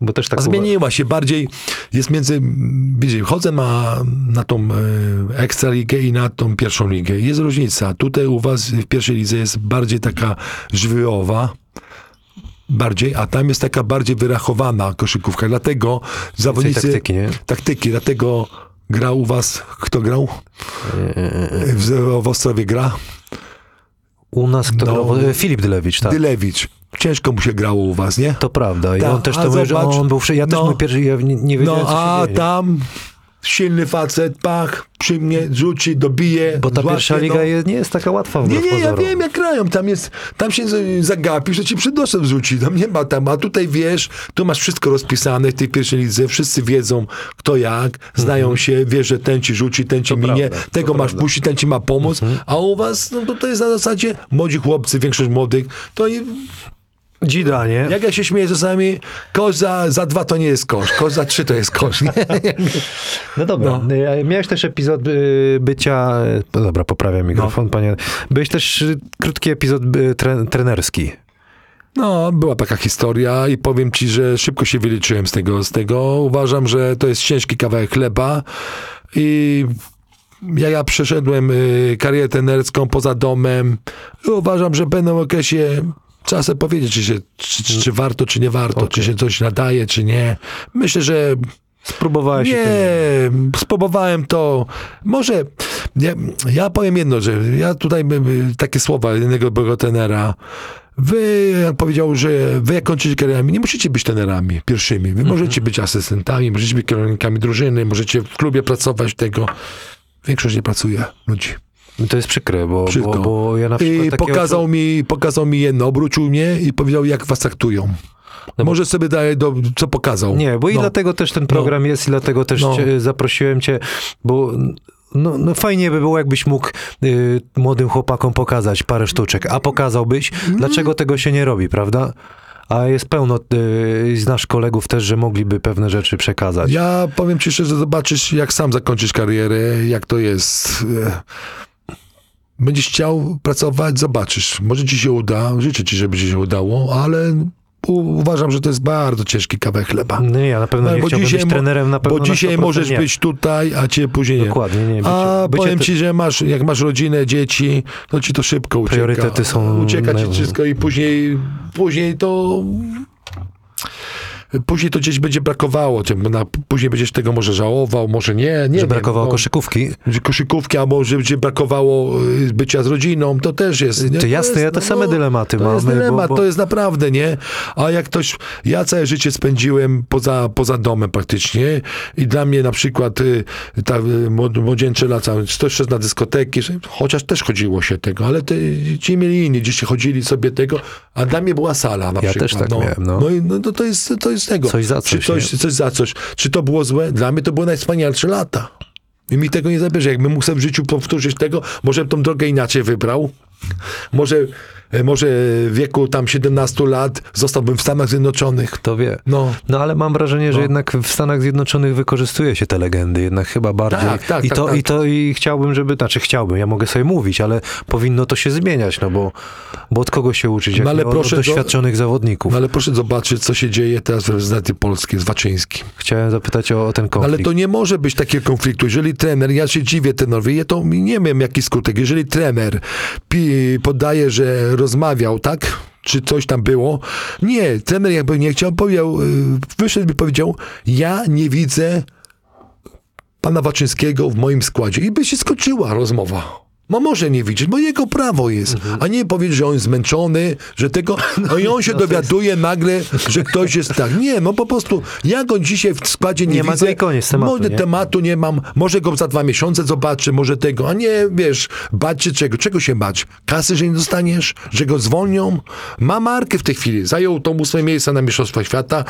Bo też tak Zmieniła się bardziej, jest między, wiecie, chodzę na, na tą Ekstraligę i na tą pierwszą ligę. Jest różnica. Tutaj u was w pierwszej lidze jest bardziej taka żywiołowa, bardziej, a tam jest taka bardziej wyrachowana koszykówka. Dlatego zawodnicy... taktyki, nie? Taktyki, dlatego grał u was, kto grał? W, w Ostrowie gra? U nas kto No. grał? Filip Dylewicz, tak. Dylewicz. Ciężko mu się grało u was, nie? To prawda. I Tak, on też to mówi, że on był... Ja też no. mój pierwszy... Ja nie, nie wiedziałem, No, a tam silny facet, pach, przy mnie, rzuci, dobije. Bo ta złapie, pierwsza liga no. nie jest taka łatwa Nie, wbrew nie, ja wiem, jak grają. Tam jest, tam się zagapisz, że ci przed nosem rzuci. Tam nie ma tam, a tutaj wiesz, tu masz wszystko rozpisane w tej pierwszej lidze. Wszyscy wiedzą, kto jak, znają się, wiesz, że ten ci rzuci, ten ci Mhm. To minie, prawda, tego masz prawda. Mhm. puścić, ten ci ma pomóc. A u was, no to, to jest na zasadzie młodzi chłopcy, większość młodych, to i Dzida, nie? jak ja się śmieję czasami, kosz za, za dwa to nie jest kosz, kosz za trzy to jest kosz. Nie? No dobra. E, Miałeś też epizod y, bycia... No dobra, poprawiam mikrofon, panie. Byłeś też y, krótki epizod y, tre, trenerski. No, była taka historia i powiem ci, że szybko się wyliczyłem z tego. Z tego uważam, że to jest ciężki kawałek chleba i ja, ja przeszedłem karierę trenerską poza domem uważam, że w pewnym okresie trzeba sobie powiedzieć, czy, się, czy, czy, czy warto, czy nie warto, czy się coś nadaje, czy nie. Myślę, że Spróbowałeś nie, tym- spróbowałem to. Może, ja, ja powiem jedno, że ja tutaj y, takie słowa jednego byłego tenera. Wy, powiedział, że wy jak kończycie karierę, nie musicie być trenerami pierwszymi. Wy możecie być asystentami, możecie być kierownikami drużyny, możecie w klubie pracować tego. Większość nie pracuje ludzi. To jest przykre, bo, bo, bo ja na przykład I pokazał mi, pokazał mi jedno, obrócił mnie i powiedział, jak was traktują. bo- Może sobie daje, do, co pokazał. Nie, bo i No. dlatego też ten program jest i dlatego też No. cię, zaprosiłem cię, bo no, no fajnie by było, jakbyś mógł y, młodym chłopakom pokazać parę sztuczek, a pokazałbyś, Mhm. dlaczego tego się nie robi, prawda? A jest pełno, y, znasz kolegów też, że mogliby pewne rzeczy przekazać. Ja powiem ci szczerze, zobaczysz, jak sam zakończysz karierę, jak to jest. Będziesz chciał pracować, zobaczysz. Może ci się uda, życzę ci, żeby ci się udało, ale uważam, że to jest bardzo ciężki kawałek chleba. No nie, ja na pewno nie bo chciałbym być trenerem, na pewno Bo dzisiaj 100% możesz nie. być tutaj, a cię później nie. Dokładnie, nie. Bycie, A bycie powiem te- ci, że masz, jak masz rodzinę, dzieci, to ci to szybko ucieka. Priorytety są Ucieka ci wszystko i później, później to... Później to gdzieś będzie brakowało. Na, później będziesz tego może żałował, może nie. nie że wiem, brakowało no, koszykówki. koszykówki, albo że będzie brakowało y, bycia z rodziną, to też jest. Nie? To jasne, jest, ja te same dylematy to jest mamy, bo- dylemat, bo- to jest naprawdę, nie? A jak ktoś, ja całe życie spędziłem poza, poza domem praktycznie i dla mnie na przykład y, ta y, młod- młodzieńcze lata, na dyskoteki, chociaż też chodziło się tego, ale ty, ci mieli inni, gdzieś chodzili sobie tego, a dla mnie była sala na Ja przykład. też tak no. miałem, no. no. i no, to, to, jest, to jest tego. Coś za Czy coś, coś, nie? coś za coś. Czy to było złe? Dla mnie to były najwspanialsze lata. I mi tego nie zabierze. Jakbym mógł w życiu powtórzyć tego, może bym tą drogę inaczej wybrał. Może, e, może w wieku tam 17 lat zostałbym w Stanach Zjednoczonych. Kto wie. No. No ale mam wrażenie, że No. jednak w Stanach Zjednoczonych wykorzystuje się te legendy, jednak chyba bardziej. Tak, tak, I, tak, to, tak. I to i chciałbym, żeby, znaczy chciałbym, ja mogę sobie mówić, ale powinno to się zmieniać, no bo, bo od kogo się uczyć, jak No ale nie od, proszę od do- doświadczonych zawodników. No ale proszę zobaczyć, co się dzieje teraz w reprezentacji polskiej z Waczyńskim. Chciałem zapytać o, o ten konflikt. Ale to nie może być takiego konfliktu. Jeżeli trener, ja się dziwię trenerowi, ja to nie wiem jaki skutek. Jeżeli trener pi, podaje, że rozmawiał, tak? Czy coś tam było? Nie, trener jakby nie chciał, powiedział, y, wyszedł i powiedział, ja nie widzę pana Waczyńskiego w moim składzie. I by się skończyła rozmowa. No może nie widzieć, bo jego prawo jest. Mhm. A nie powiedzieć, że on jest zmęczony, że tego... No i on się dowiaduje nagle, że ktoś jest tak. Nie, no po prostu ja go dzisiaj w składzie nie, Nie ma widzę. go i koniec tematu, Może nie? tematu nie mam, może go za dwa miesiące zobaczę, może tego. A nie, wiesz, bać się czego? Czego się bać? Kasy, że nie dostaniesz? Że go zwolnią? Ma markę w tej chwili. Zajął to ósme miejsce na Mistrzostwach Świata.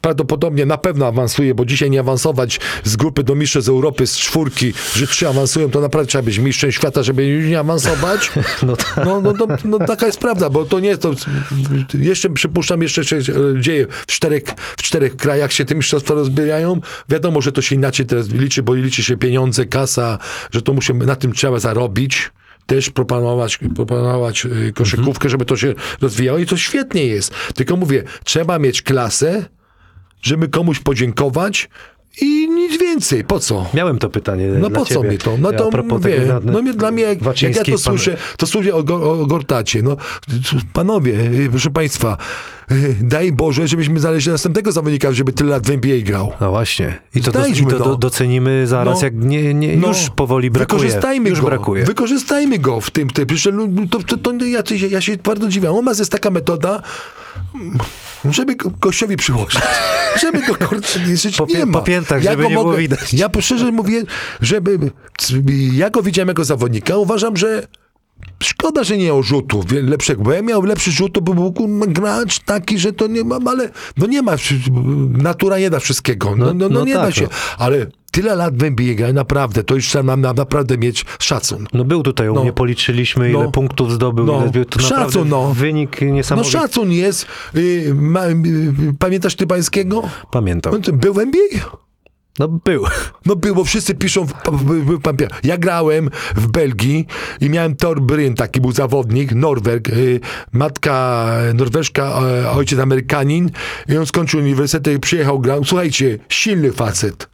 Prawdopodobnie na pewno awansuje, bo dzisiaj nie awansować z grupy do Mistrzostw Europy z czwórki, że trzy awansują, to naprawdę trzeba być mistrzem świata, żeby już nie awansować. No to- No, no, no, no taka jest prawda, bo to nie jest to. Jeszcze przypuszczam, jeszcze się e, dzieje w czterech, w czterech krajach się te mistrzostwa rozbijają. Wiadomo, że to się inaczej teraz liczy, bo liczy się pieniądze, kasa, że to musimy, na tym trzeba zarobić. Też proponować, proponować e, koszykówkę, żeby to się rozwijało i to świetnie jest. Tylko mówię, trzeba mieć klasę, żeby komuś podziękować i nic więcej. Po co? Miałem to pytanie No po co ciebie. mi to? No to mówię, no mnie, dla mnie, jak, jak ja to pan- słyszę, to słyszę o, go- o Gortacie. No, panowie, y, proszę państwa, daj Boże, żebyśmy znaleźli następnego zawodnika, żeby tyle lat w NBA grał. No właśnie. I to, do, i Znajdźmy to to. do, docenimy zaraz, No. jak nie, nie, No, już powoli brakuje. Wykorzystajmy już go. brakuje. Wykorzystajmy go w tym. tym. Przecież to, to, to, ja, ja, ja się bardzo dziwię. U nas jest taka metoda, żeby go- gościowi przyłożyć. Żeby go kurczę nie żyć Po nie ma. po piętach, żeby go nie było widać. Ja szczerze mówię, żeby ja go widziałem jako zawodnika, uważam, że Szkoda, że nie o rzutu wie- lepszego, bo ja miał lepszy rzut, to by był gracz taki, że to nie mam, ale no nie ma, natura nie da wszystkiego, no, No- no, no, no nie tak, da się, no. ale tyle lat w NBA naprawdę, to już trzeba nam na, naprawdę mieć szacun. No był tutaj, u No. mnie policzyliśmy, ile No. punktów zdobył, No. ile zbił. To Szacun, no. wynik No niesamowity. szacun jest, y, ma, y, pamiętasz Tybańskiego? Pamiętam. Był w NBA? No był. No było, wszyscy piszą w, w, w. Ja grałem w Belgii i miałem Thor Bryn, taki był zawodnik, Norweg, y, matka norweżka, y, ojciec Amerykanin i on skończył uniwersytet i przyjechał, grał. Słuchajcie, silny facet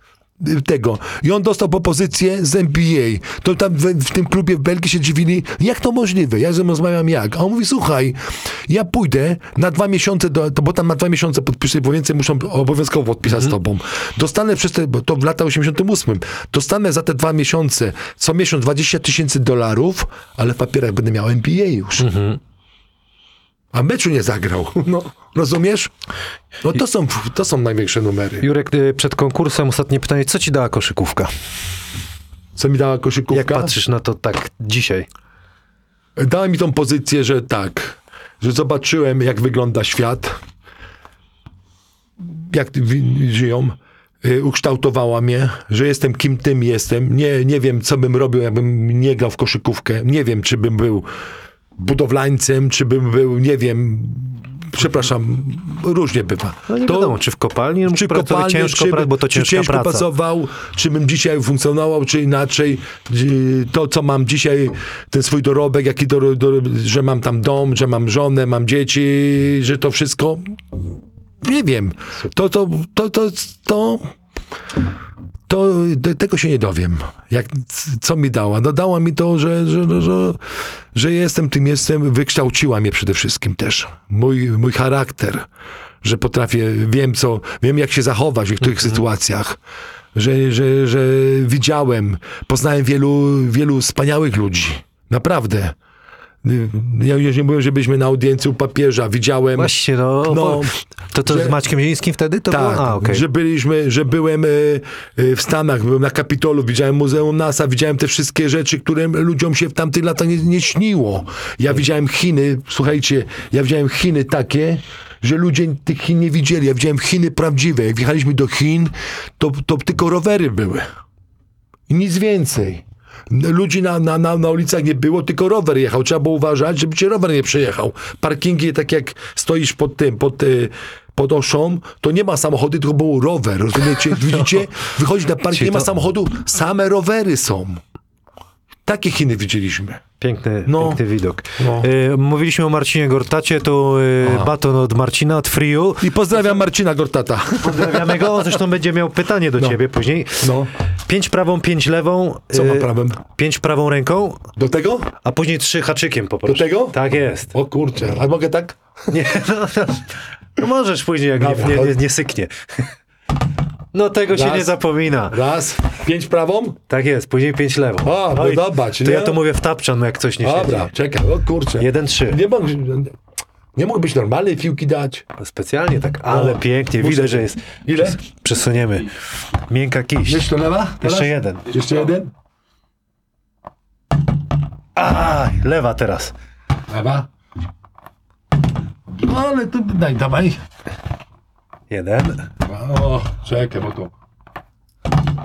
tego. I on dostał propozycję z NBA. To tam w, w tym klubie w Belgii się dziwili, jak to możliwe? Ja z nim rozmawiam jak? A on mówi, słuchaj, ja pójdę na dwa miesiące, do, to, bo tam na dwa miesiące podpiszę, bo więcej muszą obowiązkowo podpisać z tobą. Dostanę przez te, bo to w lata 88, dostanę za te dwa miesiące co miesiąc 20 tysięcy dolarów, ale w papierach będę miał NBA już. A meczu nie zagrał. No, rozumiesz? No to są, to są największe numery. Jurek, y, przed konkursem ostatnie pytanie, co ci dała koszykówka? Co mi dała koszykówka? Jak patrzysz na to tak dzisiaj? Dała mi tą pozycję, że tak, że zobaczyłem, jak wygląda świat, jak żyją. Y, Ukształtowała mnie, że jestem kim tym jestem. Nie, nie wiem, co bym robił, jakbym nie grał w koszykówkę. Nie wiem, czy bym był budowlańcem, czy bym był, nie wiem, przepraszam, różnie bywa. No nie To- wiadomo, czy w kopalni czy pracować kopalnie, ciężko, czy, pra- bo to czy ciężka ciężko praca. pracował, czy bym dzisiaj funkcjonował, czy inaczej. Y, To, co mam dzisiaj, ten swój dorobek, jaki do, do, że mam tam dom, że mam żonę, mam dzieci, że to wszystko, nie wiem. To, to, to, to, to, to te- tego się nie dowiem. Jak, co mi dała? No dała mi to, że, że, że, że jestem tym jestem, wykształciła mnie przede wszystkim też. Mój, mój charakter, że potrafię, wiem co, wiem jak się zachować w tych sytuacjach. Że, że, że widziałem, poznałem wielu, wielu wspaniałych ludzi. Naprawdę. Ja już nie mówię, że byliśmy na audiencji u papieża. Widziałem. Właśnie, no. No, bo- to to że- z Maćkiem Zielińskim wtedy to tak, było? A, okej. że byliśmy, że byłem e, e, w Stanach, byłem na Kapitolu, widziałem Muzeum NASA, widziałem te wszystkie rzeczy, które ludziom się w tamtych latach nie, nie śniło. Ja widziałem Chiny, słuchajcie, ja widziałem Chiny takie, że ludzie tych Chin nie widzieli. Ja widziałem Chiny prawdziwe. Jak wjechaliśmy do Chin, to, to tylko rowery były. I nic więcej. Ludzi na, na, na, na ulicach nie było, tylko rower jechał. Trzeba było uważać, żeby cię rower nie przejechał. Parkingi, tak jak stoisz pod tym, pod, y, pod oszą, to nie ma samochody, tylko był rower. Rozumiecie? Widzicie? Wychodzi na parking, nie ma samochodu, same rowery są. Takie Chiny widzieliśmy. Piękny, No. piękny widok. No. Y, mówiliśmy o Marcinie Gortacie, to y, baton od Marcina, od Friu. I pozdrawiam Marcina Gortata. Pozdrawiamy go, zresztą będzie miał pytanie do No. ciebie później. No. Pięć prawą, pięć lewą. Co y, mam prawem? Pięć prawą ręką, Do tego? a później trzy haczykiem poproszę. Do tego? Tak jest. O kurczę, a mogę tak? Nie, no, no, no możesz później, jak nie, Dobra, nie, nie, nie syknie. No tego się Raz. nie zapomina. Raz, pięć prawą. Tak jest, później pięć lewo. O, No i podoba ci, To nie? ja to mówię w tapczan, jak coś nie Dobra, siedzi. czekaj, o kurczę. Jeden, trzy. Nie mógł, nie mógł być normalnej piłki dać. Specjalnie tak, ale O, pięknie, muszę- widać, że jest. Ile? Przes- Przesuniemy. Miękka kiść. Jeszcze lewa? Teraz? Jeszcze jeden. Jeszcze jeden? A, lewa teraz. Lewa. No ale tu daj, dawaj. Jeden. O, czekaj, bo to.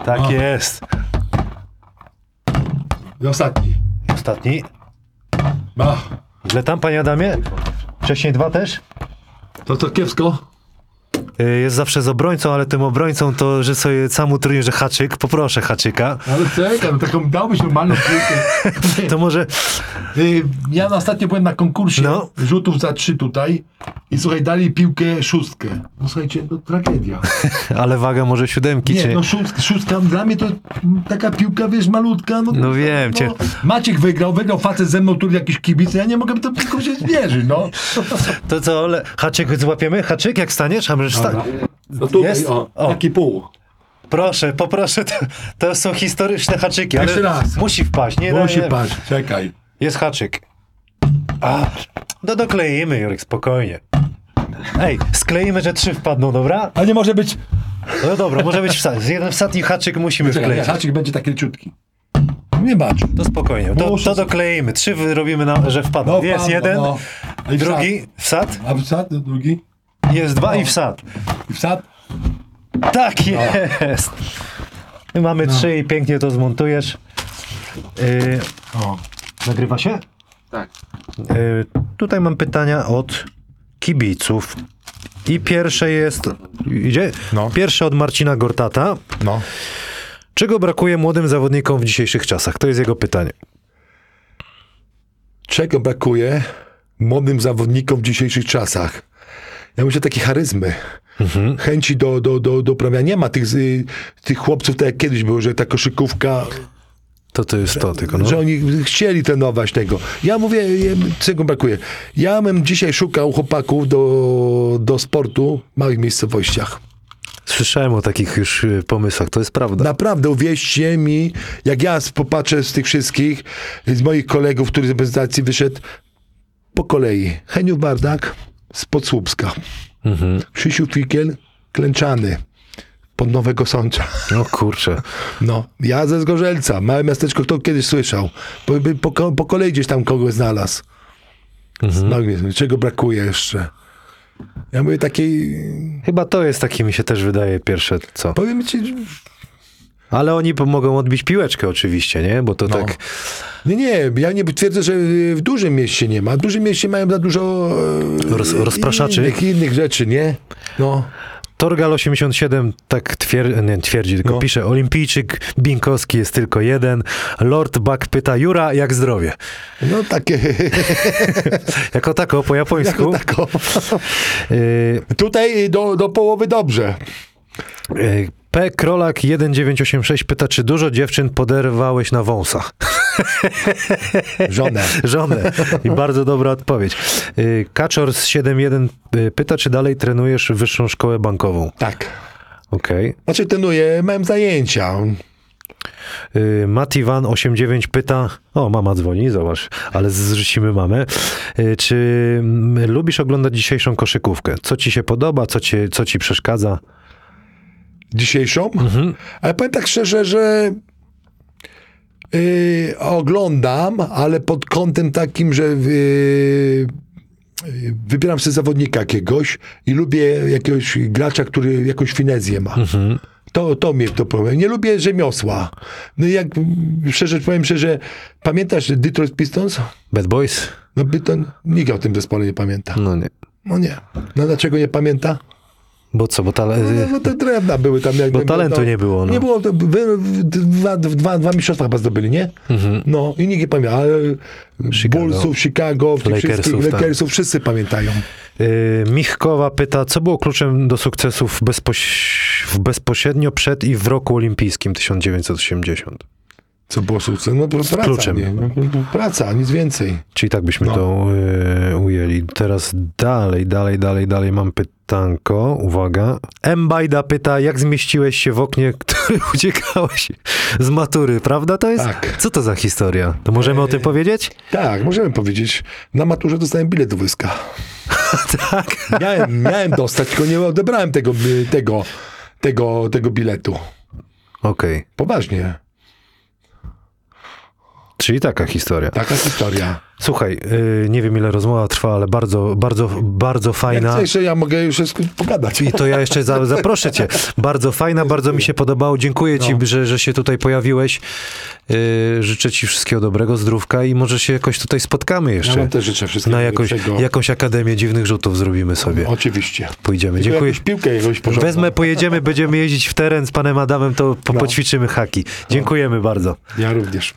Tak O. jest. I ostatni. Ostatni. No, Źle tam, panie Adamie? Wcześniej dwa też? to to kiepsko. Y, Jest zawsze z obrońcą, ale tym obrońcą to, że sobie sam utrudnię, że haczyk. Poproszę haczyka. Ale czekaj, no taką dałbyś normalną piłkę. To może Y, Ja na ostatnio byłem na konkursie No. rzutów za trzy tutaj i słuchaj, dali piłkę szóstkę. No słuchajcie, to tragedia. Ale waga może siódemki, Nie, no szóstka, szóstka dla mnie to taka piłka, wiesz, malutka. No, No wiem cię. Maciek wygrał, wygrał facet ze mną, tu jakiś kibic, ja nie mogę to tylko się zwierzyć, no. To co, le... haczyk złapiemy? Haczyk, jak staniesz? A możesz sta... No tutaj, Jest? o, O. taki pół. Proszę, poproszę, to, to są historyczne haczyki, ale Jeszcze raz. musi wpaść, nie? Musi nie. paść, czekaj. Jest haczyk. A, no dokleimy, Jurek, spokojnie. Ej, skleimy, że trzy wpadną, dobra? A nie może być... No dobra, może być wsad. Jeden wsadni haczyk musimy Czekaj, wkleić. haczyk będzie taki leciutki. Nie bacz. To spokojnie, to, to dokleimy. Trzy wyrobimy, na, że wpadną. No, Jest pan, jeden, no. I wsad. drugi, wsad. A wsad, drugi. Jest dwa i wsad. I wsad. Tak jest. My mamy trzy i pięknie to zmontujesz. Yy, O. nagrywa się? Tak. Yy, tutaj mam pytania od kibiców. I pierwsze jest. Idzie? No. Pierwsze od Marcina Gortata. No. Czego brakuje młodym zawodnikom w dzisiejszych czasach? To jest jego pytanie. Czego brakuje młodym zawodnikom w dzisiejszych czasach? Ja myślę takiej charyzmy. Chęci do, do, do, do uprawiania. Nie ma tych, tych chłopców, tak jak kiedyś było, że ta koszykówka, To to jest to tylko. No. że oni chcieli trenować tego. Ja mówię, czego brakuje. Ja bym dzisiaj szukał chłopaków do, do sportu w małych miejscowościach. Słyszałem o takich już y, pomysłach, to jest prawda. Naprawdę, uwierzcie mi, jak ja popatrzę z tych wszystkich, z moich kolegów, który z reprezentacji wyszedł, po kolei. Heniu Bardak z Podsłupska. Krzysiu Fikiel, Klęczany, pod Nowego Sącza. No kurczę. No, ja ze Zgorzelca, małe miasteczko, kto kiedyś słyszał. Po, po, po kolei gdzieś tam kogoś znalazł. No, nie, czego brakuje jeszcze? Ja mówię takiej, Chyba to jest takie, mi się też wydaje, pierwsze co. powiem ci, Ale oni mogą odbić piłeczkę oczywiście, nie? Bo to No. tak... Nie, nie, ja nie twierdzę, że w dużym mieście nie ma. W dużym mieście mają za dużo e, Roz- rozpraszaczy? Innych, innych rzeczy, nie? No. Torgal 87 tak twier nie, twierdzi, tylko No. pisze, olimpijczyk Binkowski jest tylko jeden. Lord Buck pyta, Jura, jak zdrowie? No takie, Jako tako, po japońsku. jako tako. Y, Tutaj do, do połowy dobrze. y, P. Krolak 1986 pyta, czy dużo dziewczyn poderwałeś na wąsach? Żonę. Żonę. I bardzo dobra odpowiedź. Kaczor z 71 y, pyta, czy dalej trenujesz wyższą szkołę bankową? Tak. Okej. Znaczy trenuję, mam zajęcia. Y, Mativan 89 pyta, o mama dzwoni, zobacz, ale zrzucimy mamę. Y, Czy mm, lubisz oglądać dzisiejszą koszykówkę? Co ci się podoba, co, ci co ci przeszkadza? Dzisiejszą. Ale powiem tak szczerze, że yy, oglądam, ale pod kątem takim, że yy, wybieram sobie zawodnika jakiegoś i lubię jakiegoś gracza, który jakąś finezję ma. To, to mnie to powiem. Nie lubię rzemiosła. No jak szczerze powiem szczerze, pamiętasz Detroit Pistons? Bad Boys? No Byton, nikt o tym zespole nie pamięta. No nie. No nie. No dlaczego nie pamięta? Bo co, bo ta... No, no te drewna były tam. Jak, Bo talentu nie było, no. Nie było, to wy, dwa, dwa, dwa mistrzostwa chyba zdobyli, nie? No i nikt nie pamięta. Ale Mhm. Chicago. Bullsów, Chicago, Lakersów, wszystkich tak. Lakersów, wszyscy pamiętają. Y, Michkowa pyta, co było kluczem do sukcesów bezpoś... bezpośrednio przed i w roku olimpijskim 1980? Co było sukces? No praca, kluczem. nie? No, no, Praca, nic więcej. Czyli tak byśmy No. to y, ujęli. Teraz dalej, dalej, dalej, dalej mam pytanko. Uwaga. M. Bajda pyta, jak zmieściłeś się w oknie, który uciekałeś z matury, prawda to jest? Tak. Co to za historia? To możemy o tym powiedzieć? Tak, możemy powiedzieć. Na maturze dostałem bilet do wojska. tak. Miałem, miałem dostać, tylko nie odebrałem tego, tego, tego, tego biletu. Okej. Poważnie. Czyli taka historia. Taka historia. Słuchaj, y, nie wiem ile rozmowa trwa, ale bardzo, bardzo, bardzo Jak fajna. chcesz, że ja mogę już pogadać. I to ja jeszcze za, zaproszę cię. Bardzo fajna, bardzo mi się podobało. Dziękuję ci, No. że, że się tutaj pojawiłeś. Yy, życzę ci wszystkiego dobrego, zdrówka i może się jakoś tutaj spotkamy Ja jeszcze. wam też życzę wszystkiego Na jakąś, jakąś Akademię Dziwnych Rzutów zrobimy sobie. Oczywiście. Pójdziemy. Dziękuję. jakąś piłkę jakąś porządną. Wezmę, pojedziemy, będziemy jeździć w teren z panem Adamem, to po, No. poćwiczymy haki. Dziękujemy bardzo. Ja również.